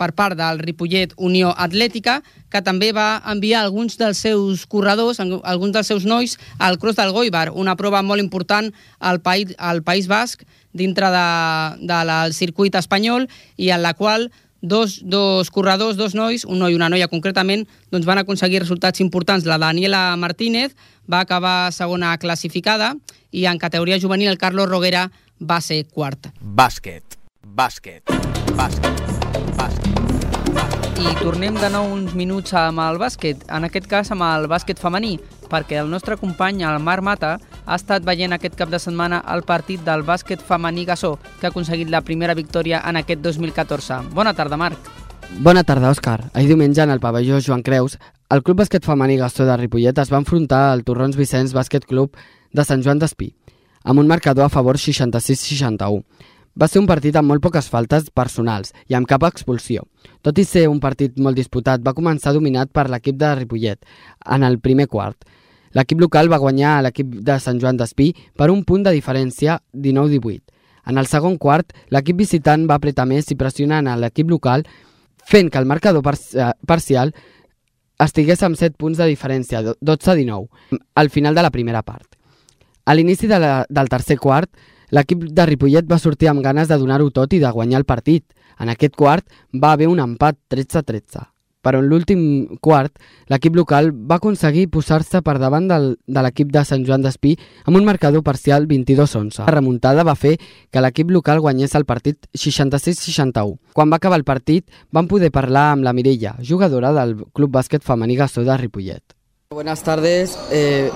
per part del Ripollet Unió Atlètica, que també va enviar alguns dels seus corredors, alguns dels seus nois, al Cross del Goibar, una prova molt important al País, al País Basc, dintre de, de la, del circuit espanyol, i en la qual dos, dos corredors, dos nois, un noi i una noia concretament, doncs van aconseguir resultats importants. La Daniela Martínez va acabar segona classificada i en categoria juvenil el Carlos Roguera va ser quart. Bàsquet, bàsquet, bàsquet, bàsquet. I tornem de nou uns minuts amb el bàsquet, en aquest cas amb el bàsquet femení, perquè el nostre company, el Marc Mata, ha estat veient aquest cap de setmana el partit del bàsquet femení Gassó, que ha aconseguit la primera victòria en aquest 2014. Bona tarda, Marc. Bona tarda, Òscar. Ahir diumenge, en el pavelló Joan Creus, el Club Bàsquet Femení Gassó de Ripollet es va enfrontar al Torrons Vicenç Bàsquet Club de Sant Joan d'Espí, amb un marcador a favor 66-61. Va ser un partit amb molt poques faltes personals i amb cap expulsió. Tot i ser un partit molt disputat, va començar dominat per l'equip de Ripollet en el primer quart. L'equip local va guanyar a l'equip de Sant Joan d'Espí per un punt de diferència 19-18. En el segon quart, l'equip visitant va apretar més i pressionant a l'equip local, fent que el marcador parcial estigués amb 7 punts de diferència, 12-19, al final de la primera part. A l'inici de del tercer quart, l'equip de Ripollet va sortir amb ganes de donar-ho tot i de guanyar el partit. En aquest quart va haver un empat 13-13. Però en l'últim quart, l'equip local va aconseguir posar-se per davant del, de l'equip de Sant Joan d'Espí amb un marcador parcial 22-11. La remuntada va fer que l'equip local guanyés el partit 66-61. Quan va acabar el partit, van poder parlar amb la Mirella, jugadora del Club Bàsquet Femení Gassó de Ripollet. Buenas tardes. Eh,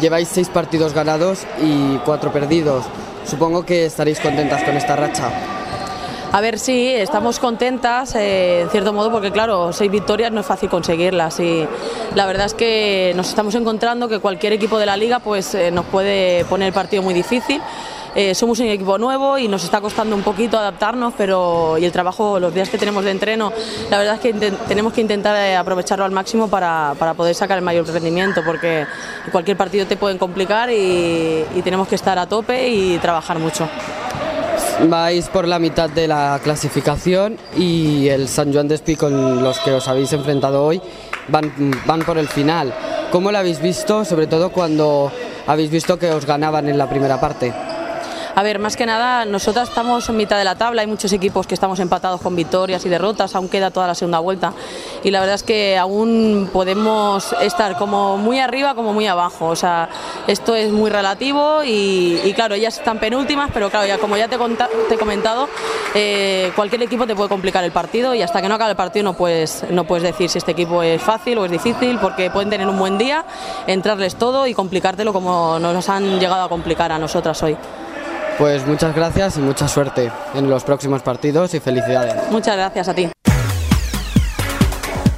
lleváis seis partidos ganados y cuatro perdidos. Supongo que estaréis contentas con esta racha. A ver, sí, estamos contentas, eh, en cierto modo, porque claro, seis victorias no es fácil conseguirlas y la verdad es que nos estamos encontrando que cualquier equipo de la liga pues eh, nos puede poner el partido muy difícil. Eh, somos un equipo nuevo y nos está costando un poquito adaptarnos, pero y el trabajo, los días que tenemos de entreno, la verdad es que tenemos que intentar aprovecharlo al máximo para, para, poder sacar el mayor rendimiento, porque cualquier partido te pueden complicar y tenemos que estar a tope y trabajar mucho. Vais por la mitad de la clasificación y el San Juan de Espí con los que os habéis enfrentado hoy van, van por el final. ¿Cómo lo habéis visto, sobre todo cuando habéis visto que os ganaban en la primera parte? A ver, más que nada, nosotras estamos en mitad de la tabla, hay muchos equipos que estamos empatados con victorias y derrotas, aún queda toda la segunda vuelta. Y la verdad es que aún podemos estar como muy arriba como muy abajo. O sea, esto es muy relativo y, claro, ellas están penúltimas, pero claro, ya como ya te, te he comentado, eh, cualquier equipo te puede complicar el partido y hasta que no acabe el partido no puedes, no puedes decir si este equipo es fácil o es difícil, porque pueden tener un buen día, entrarles todo y complicártelo como nos han llegado a complicar a nosotras hoy. Pues muchas gracias y mucha suerte en los próximos partidos y felicidades. Muchas gracias a ti.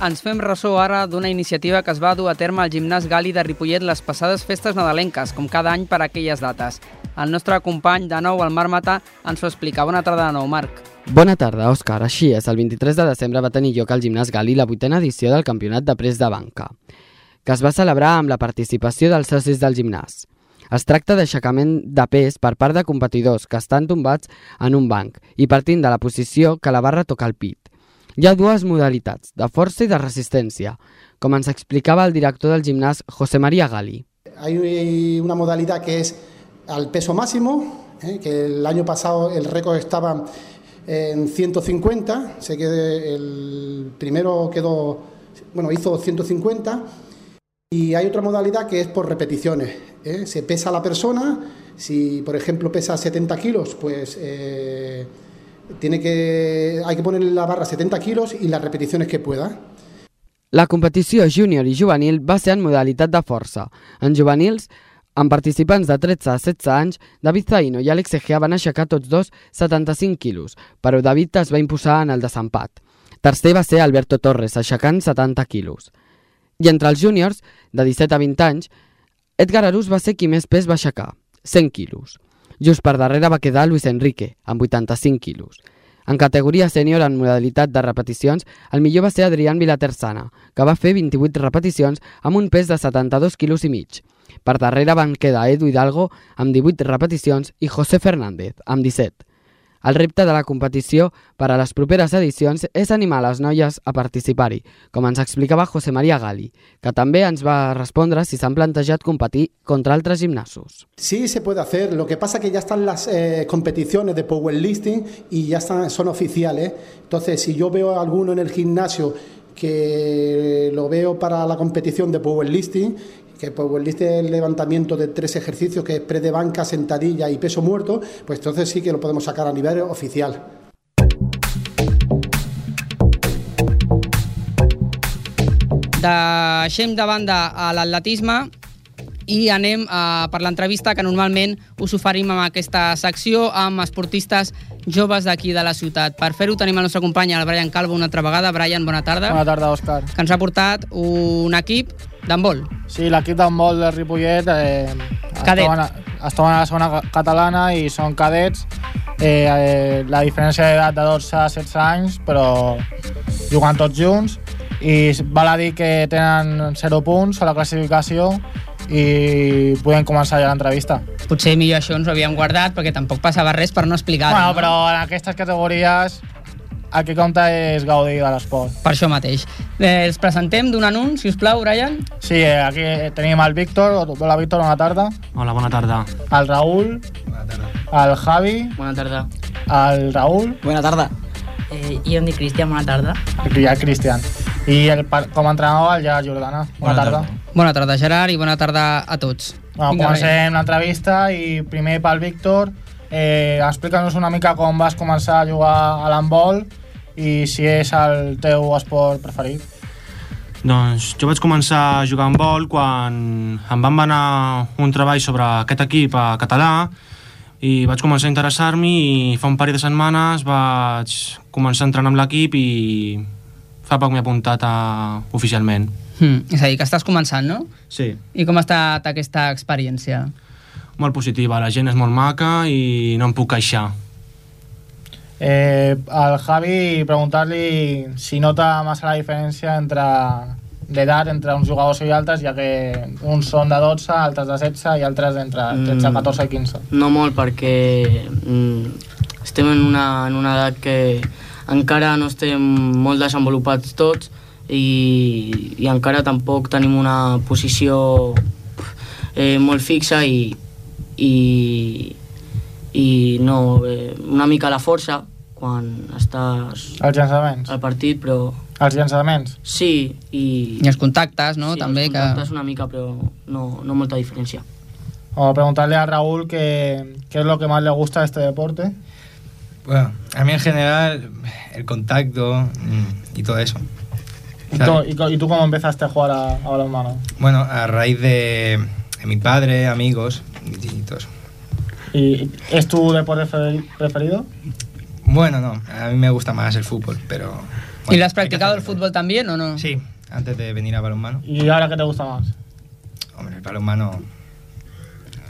Ens fem ressò ara d'una iniciativa que es va dur a terme al gimnàs Gali de Ripollet les passades festes nadalenques, com cada any per aquelles dates. El nostre company, de nou, el Marc Mata, ens ho explica. Bona tarda de nou, Marc. Bona tarda, Òscar. Així és, el 23 de desembre va tenir lloc al Gimnàs Gali la vuitena edició del Campionat de Pres de Banca, que es va celebrar amb la participació dels socis del gimnàs. Es tracta d'aixecament de pes per part de competidors que estan tombats en un banc i partint de la posició que la barra toca al pit. Hi ha dues modalitats, de força i de resistència, com ens explicava el director del gimnàs José María Gali. Hay una modalidad que es al peso máximo, ¿eh? que el año pasado el récord estaba en 150, sé que el primero quedó, bueno, hizo 150, y hay otra modalidad que es por repeticiones. ¿eh? Se pesa la persona, si por ejemplo pesa 70 kilos, pues eh, tiene que, hay que ponerle la barra 70 kilos y las repeticiones que pueda. La competició júnior i juvenil va ser en modalitat de força. En juvenils, amb participants de 13 a 16 anys, David Zaino i Àlex Egea van aixecar tots dos 75 quilos, però David es va imposar en el desempat. Tercer va ser Alberto Torres, aixecant 70 quilos. I entre els júniors, de 17 a 20 anys, Edgar Arús va ser qui més pes va aixecar, 100 quilos. Just per darrere va quedar Luis Enrique, amb 85 quilos. En categoria sènior en modalitat de repeticions, el millor va ser Adrián Vilatersana, que va fer 28 repeticions amb un pes de 72 quilos i mig. Per darrere van quedar Edu Hidalgo amb 18 repeticions i José Fernández amb 17. El repte de la competició per a les properes edicions és animar les noies a participar-hi, com ens explicava José María Gali, que també ens va respondre si s'han plantejat competir contra altres gimnasos. Sí se puede hacer, lo que pasa que ya están las eh, competiciones de powerlifting y ya están, son oficiales. Entonces, si yo veo a alguno en el gimnasio que lo veo para la competición de powerlifting, que es el levantamiento de tres ejercicios, que es pre de banca, sentadilla y peso muerto, pues entonces sí que lo podemos sacar a nivel oficial. Deixem de banda a l'atletisme i anem a, per l'entrevista que normalment us oferim amb aquesta secció amb esportistes joves d'aquí de la ciutat. Per fer-ho tenim el nostre company, el Brian Calvo, una altra vegada. Brian, bona tarda. Bona tarda, Òscar. Que ens ha portat un equip d'handbol. Sí, l'equip d'handbol del Ripollet eh, Cadet. estaven, a, estaven a la segona ca- catalana i són cadets. Eh, eh, la diferència d'edat de 12 a 16 anys, però jugant tots junts. I val a dir que tenen 0 punts a la classificació i podem començar ja l'entrevista. Potser millor això ens ho havíem guardat perquè tampoc passava res per no explicar-ho. Bueno, no? però en aquestes categories el que compta és gaudir de l'esport. Per això mateix. Eh, els presentem d'un en un, si us plau, Brian. Sí, eh, aquí tenim el Víctor. Hola, Víctor, bona tarda. Hola, bona tarda. El Raúl. El Javi. Bona tarda. El Raúl. Bona tarda. Eh, jo em dic Cristian, bona tarda. I el Cristian. I el, com a entrenador, el Gerard Jordana. Bona, tarda. Bona tarda, Gerard, i bona tarda a tots. Bueno, Vinga, comencem l'entrevista i primer pel Víctor. Eh, Explica'ns una mica com vas començar a jugar a l'handbol i si és el teu esport preferit. Doncs jo vaig començar a jugar amb vol quan em van manar un treball sobre aquest equip a català i vaig començar a interessar-m'hi i fa un parell de setmanes vaig començar a entrenar amb l'equip i fa poc m'he apuntat a... oficialment. Hmm, és a dir, que estàs començant, no? Sí. I com ha estat aquesta experiència? Molt positiva, la gent és molt maca i no em puc queixar. Eh, al Javi preguntar-li si nota massa la diferència entre d'edat entre uns jugadors i altres, ja que uns són de 12, altres de 16 i altres entre 13, Mm. 14 i 15. No molt perquè mm, estem en una, en una edat que encara no estem molt desenvolupats tots i, i encara tampoc tenim una posició eh, molt fixa i, i, i no, eh, una mica la força quan estàs Els llançaments. al partit, però Els llançaments. sí, i... I els contactes, no? Sí, També els que... contactes una mica, però no, no molta diferència. O preguntarle a Raúl qué, qué es lo que más le gusta de este deporte. Bueno, a mí en general el contacto mm, y todo eso. ¿Y, tú, y y tú cómo empezaste a jugar a, a balonmano? Bueno, a raíz de, de mi padre, amigos y, y todo eso. ¿Y es tu deporte fe- preferido? Bueno, no, a mí me gusta más el fútbol, pero... ¿Y lo has practicado el fútbol también o no? Sí, antes de venir a balonmano. ¿Y ahora qué te gusta más? Hombre, el balonmano...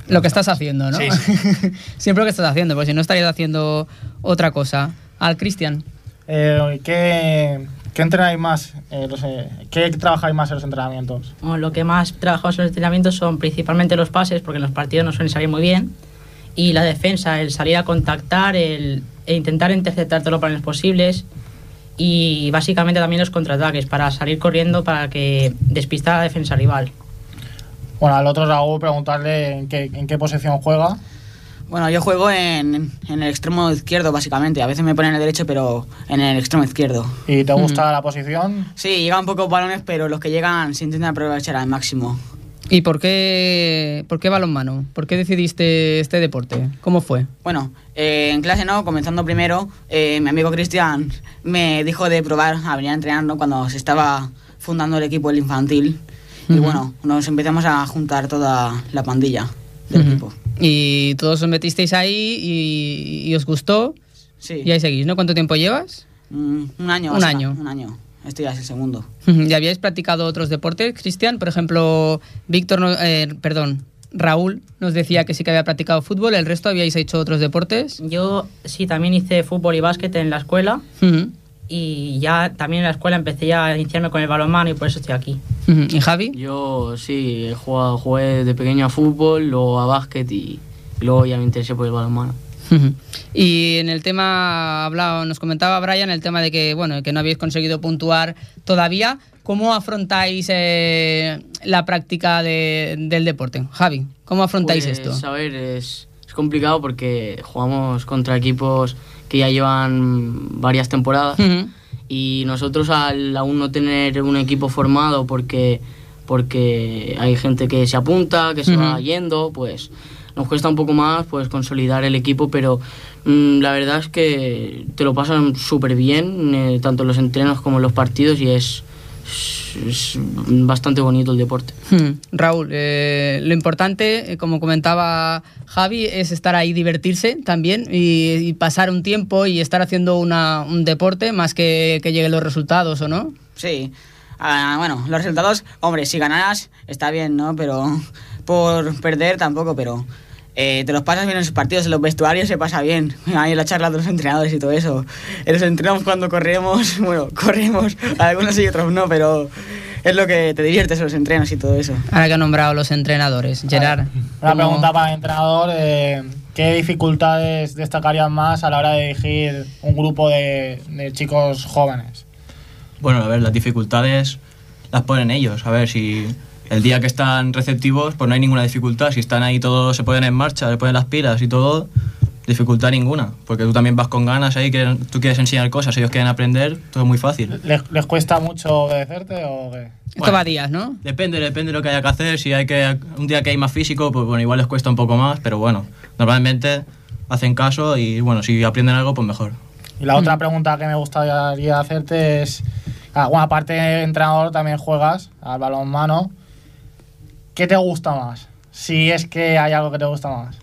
Lo que estás haciendo, ¿no? Sí, Siempre lo que estás haciendo, porque si no estarías haciendo otra cosa. Al Cristian. Eh, ¿qué, ¿Qué entrenáis más? Eh, no sé, ¿Qué trabajáis más en los entrenamientos? Bueno, lo que más trabajamos en los entrenamientos son principalmente los pases, porque en los partidos no suelen salir muy bien. Y la defensa, el salir a contactar, el, e intentar interceptar todos los balones posibles. Y básicamente también los contraataques, para salir corriendo para que despistar a la defensa rival. Bueno, al otro Raúl preguntarle en qué, en qué posición juega. Bueno, yo juego en, en el extremo izquierdo, básicamente. A veces me ponen en el derecho, pero en el extremo izquierdo. ¿Y te gusta la posición? Sí, llegan pocos balones, pero los que llegan se intentan aprovechar al máximo. ¿Y por qué, por qué balonmano? ¿Por qué decidiste este deporte? ¿Cómo fue? Bueno, eh, en clase no, comenzando primero, eh, mi amigo Cristian me dijo de probar a venir a entrenar ¿no? cuando se estaba fundando el equipo el infantil. Y Ujú. bueno, nos empezamos a juntar toda la pandilla del Ujú. equipo. Y todos os metisteis ahí y, y os gustó. Sí. Y ahí seguís, ¿no? ¿Cuánto tiempo llevas? Mm, un año. Un sea, año. Un año. Este ya es el segundo. ¿Y habíais practicado otros deportes, Cristian? Por ejemplo, Víctor, no- eh, perdón, Raúl nos decía que sí que había practicado fútbol, ¿el resto habíais hecho otros deportes? Yo sí, también hice fútbol y básquet en la escuela. Ujú. Y ya también en la escuela empecé ya a iniciarme con el balonmano y por eso estoy aquí. ¿Y Javi? Yo sí, he jugado, jugué de pequeño a fútbol, luego a básquet y, y luego ya me interesé por el balonmano. Y en el tema, hablado, nos comentaba Brian el tema de que, bueno, que no habéis conseguido puntuar todavía. ¿Cómo afrontáis eh, la práctica de- del deporte? Javi, ¿cómo afrontáis Pues, esto? A ver, es, es complicado porque jugamos contra equipos que ya llevan varias temporadas y nosotros al aún no tener un equipo formado porque porque hay gente que se apunta, que se va yendo, pues nos cuesta un poco más pues consolidar el equipo, pero mm, la verdad es que te lo pasan súper bien, eh, tanto en los entrenos como en los partidos y es, es- bastante bonito el deporte. Hmm. Raúl, eh, lo importante, eh, como comentaba Javi, es estar ahí, divertirse también y, y pasar un tiempo y estar haciendo una- un deporte más que que lleguen los resultados, ¿o no? Sí. Ah, bueno, los resultados, hombre, si ganaras está bien, ¿no? Pero por perder tampoco, pero eh, te los pasas bien en los partidos, en los vestuarios se pasa bien. Ahí en la charla de los entrenadores y todo eso. En los entrenos cuando corremos, bueno, corremos, algunos y otros no, pero es lo que te diviertes en los entrenos y todo eso. Ahora que ha nombrado los entrenadores, Gerard. Una ¿cómo- pregunta para el entrenador. eh, ¿Qué dificultades destacarían más a la hora de dirigir un grupo de, de chicos jóvenes? Bueno, a ver, las dificultades las ponen ellos. A ver, si el día que están receptivos, pues no hay ninguna dificultad. Si están ahí todos, se ponen en marcha, se ponen las pilas y todo, dificultad ninguna. Porque tú también vas con ganas ahí, que tú quieres enseñar cosas, ellos quieren aprender, todo es muy fácil. ¿Les, les cuesta mucho obedecerte o qué? Esto va días, ¿no? Depende, depende de lo que haya que hacer. Si hay que un día que hay más físico, pues bueno, igual les cuesta un poco más, pero bueno, normalmente hacen caso y bueno, si aprenden algo, pues mejor. Y la otra pregunta que me gustaría hacerte es, ah, bueno, aparte de entrenador también juegas al balonmano. ¿Qué te gusta más? Si es que hay algo que te gusta más.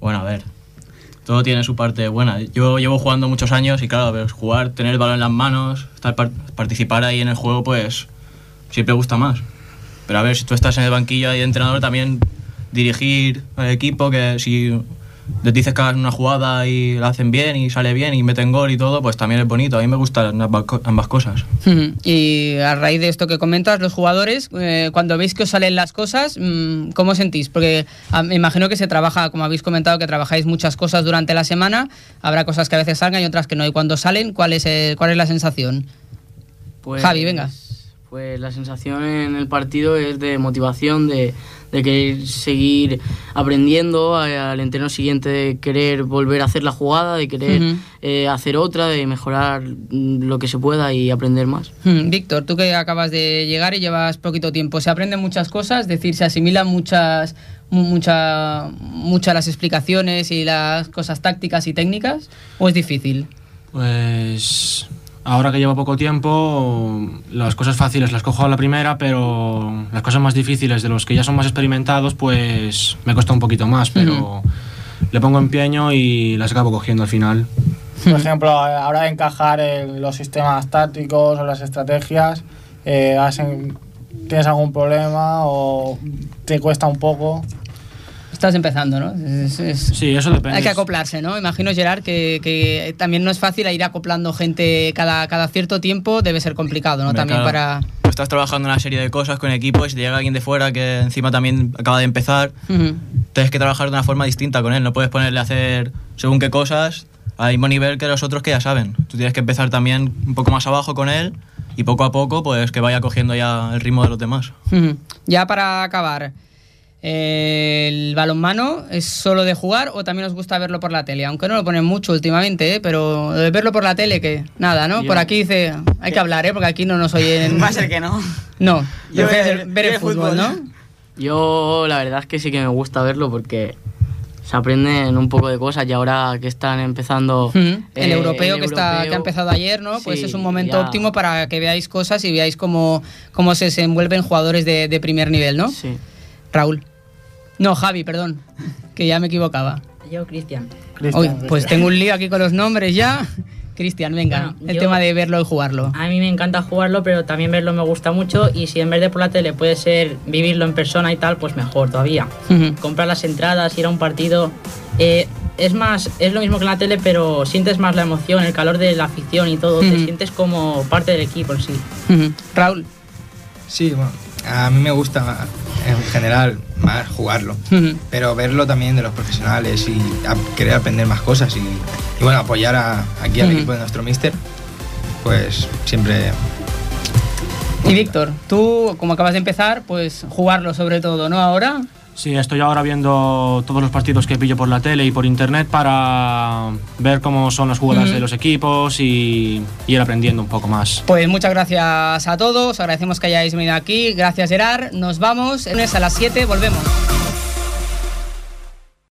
Bueno, a ver, todo tiene su parte buena. Yo llevo jugando muchos años y claro, ver, jugar, tener el balón en las manos, participar ahí en el juego, pues siempre gusta más. Pero a ver, si tú estás en el banquillo ahí de entrenador, también dirigir al equipo, que si les dices que hagan una jugada y la hacen bien y sale bien y meten gol y todo, pues también es bonito. A mí me gustan ambas, co- ambas cosas. Y a raíz de esto que comentas, los jugadores, eh, cuando veis que os salen las cosas, mm, ¿cómo sentís? Porque ah, me imagino que se trabaja, como habéis comentado, que trabajáis muchas cosas durante la semana, habrá cosas que a veces salgan y otras que no. Y cuando salen, ¿cuál es, cuál es la sensación? Pues, Javi, venga. Pues la sensación en el partido es de motivación, de, de querer seguir aprendiendo, al entreno siguiente de querer volver a hacer la jugada, de querer eh, hacer otra, de mejorar lo que se pueda y aprender más. Hmm, Víctor, tú que acabas de llegar y llevas poquito tiempo, ¿se aprenden muchas cosas? Es decir, ¿se asimilan muchas, mu- mucha, muchas las explicaciones y las cosas tácticas y técnicas? ¿O es difícil? Pues ahora que llevo poco tiempo, las cosas fáciles las cojo a la primera, pero las cosas más difíciles de los que ya son más experimentados, pues me cuesta un poquito más, pero le pongo empeño y las acabo cogiendo al final. Por ejemplo, ahora de encajar en los sistemas tácticos o las estrategias, eh, ¿tienes algún problema o te cuesta un poco? Estás empezando, ¿no? Es- es- Sí, eso depende. Hay que acoplarse, ¿no? Imagino, Gerard, que, que también no es fácil ir acoplando gente cada, cada cierto tiempo, debe ser complicado, ¿no? También claro. para... Estás trabajando una serie de cosas con equipo y te llega alguien de fuera que encima también acaba de empezar, tienes que trabajar de una forma distinta con él. No puedes ponerle a hacer según qué cosas al mismo nivel que los otros que ya saben. Tú tienes que empezar también un poco más abajo con él y poco a poco pues que vaya cogiendo ya el ritmo de los demás. Ya para acabar, ¿el balonmano es solo de jugar o también os gusta verlo por la tele? Aunque no lo ponen mucho últimamente, ¿eh? pero de verlo por la tele, que nada, ¿no? Yo- Por aquí dice, hay que hablar, ¿eh? Porque aquí no nos oyen... Va a ser que no. No, Yo ver- ver el fútbol, fútbol. ¿no? Yo la verdad es que sí que me gusta verlo porque se aprenden un poco de cosas y ahora que están empezando Ujú. El eh, europeo, el que, está, que ha empezado ayer, ¿no? Pues es un momento ya. óptimo para que veáis cosas y veáis cómo, cómo se desenvuelven jugadores de, de primer nivel, ¿no? Sí. Raúl. No, Javi, perdón, que ya me equivocaba. Yo, Cristian. Uy, pues tengo un lío aquí con los nombres ya. Cristian, venga, Bueno, el yo- tema de verlo y jugarlo. A mí me encanta jugarlo, pero también verlo me gusta mucho y si en vez de por la tele puede ser vivirlo en persona y tal, pues mejor todavía. Comprar las entradas, ir a un partido, eh, es más, es lo mismo que en la tele, pero sientes más la emoción, el calor de la afición y todo, te sientes como parte del equipo en sí. Raúl. Sí, bueno, a mí me gusta en general más jugarlo, pero verlo también de los profesionales y querer aprender más cosas y, y bueno, apoyar a- aquí al equipo de nuestro mister, pues siempre... Y Víctor, tú, como acabas de empezar, pues jugarlo sobre todo, ¿no? Ahora. Sí, estoy ahora viendo todos los partidos que pillo por la tele y por internet para ver cómo son las jugadas de los equipos y, y ir aprendiendo un poco más. Pues muchas gracias a todos, agradecemos que hayáis venido aquí, gracias Gerard, nos vamos, el lunes a las 7 volvemos.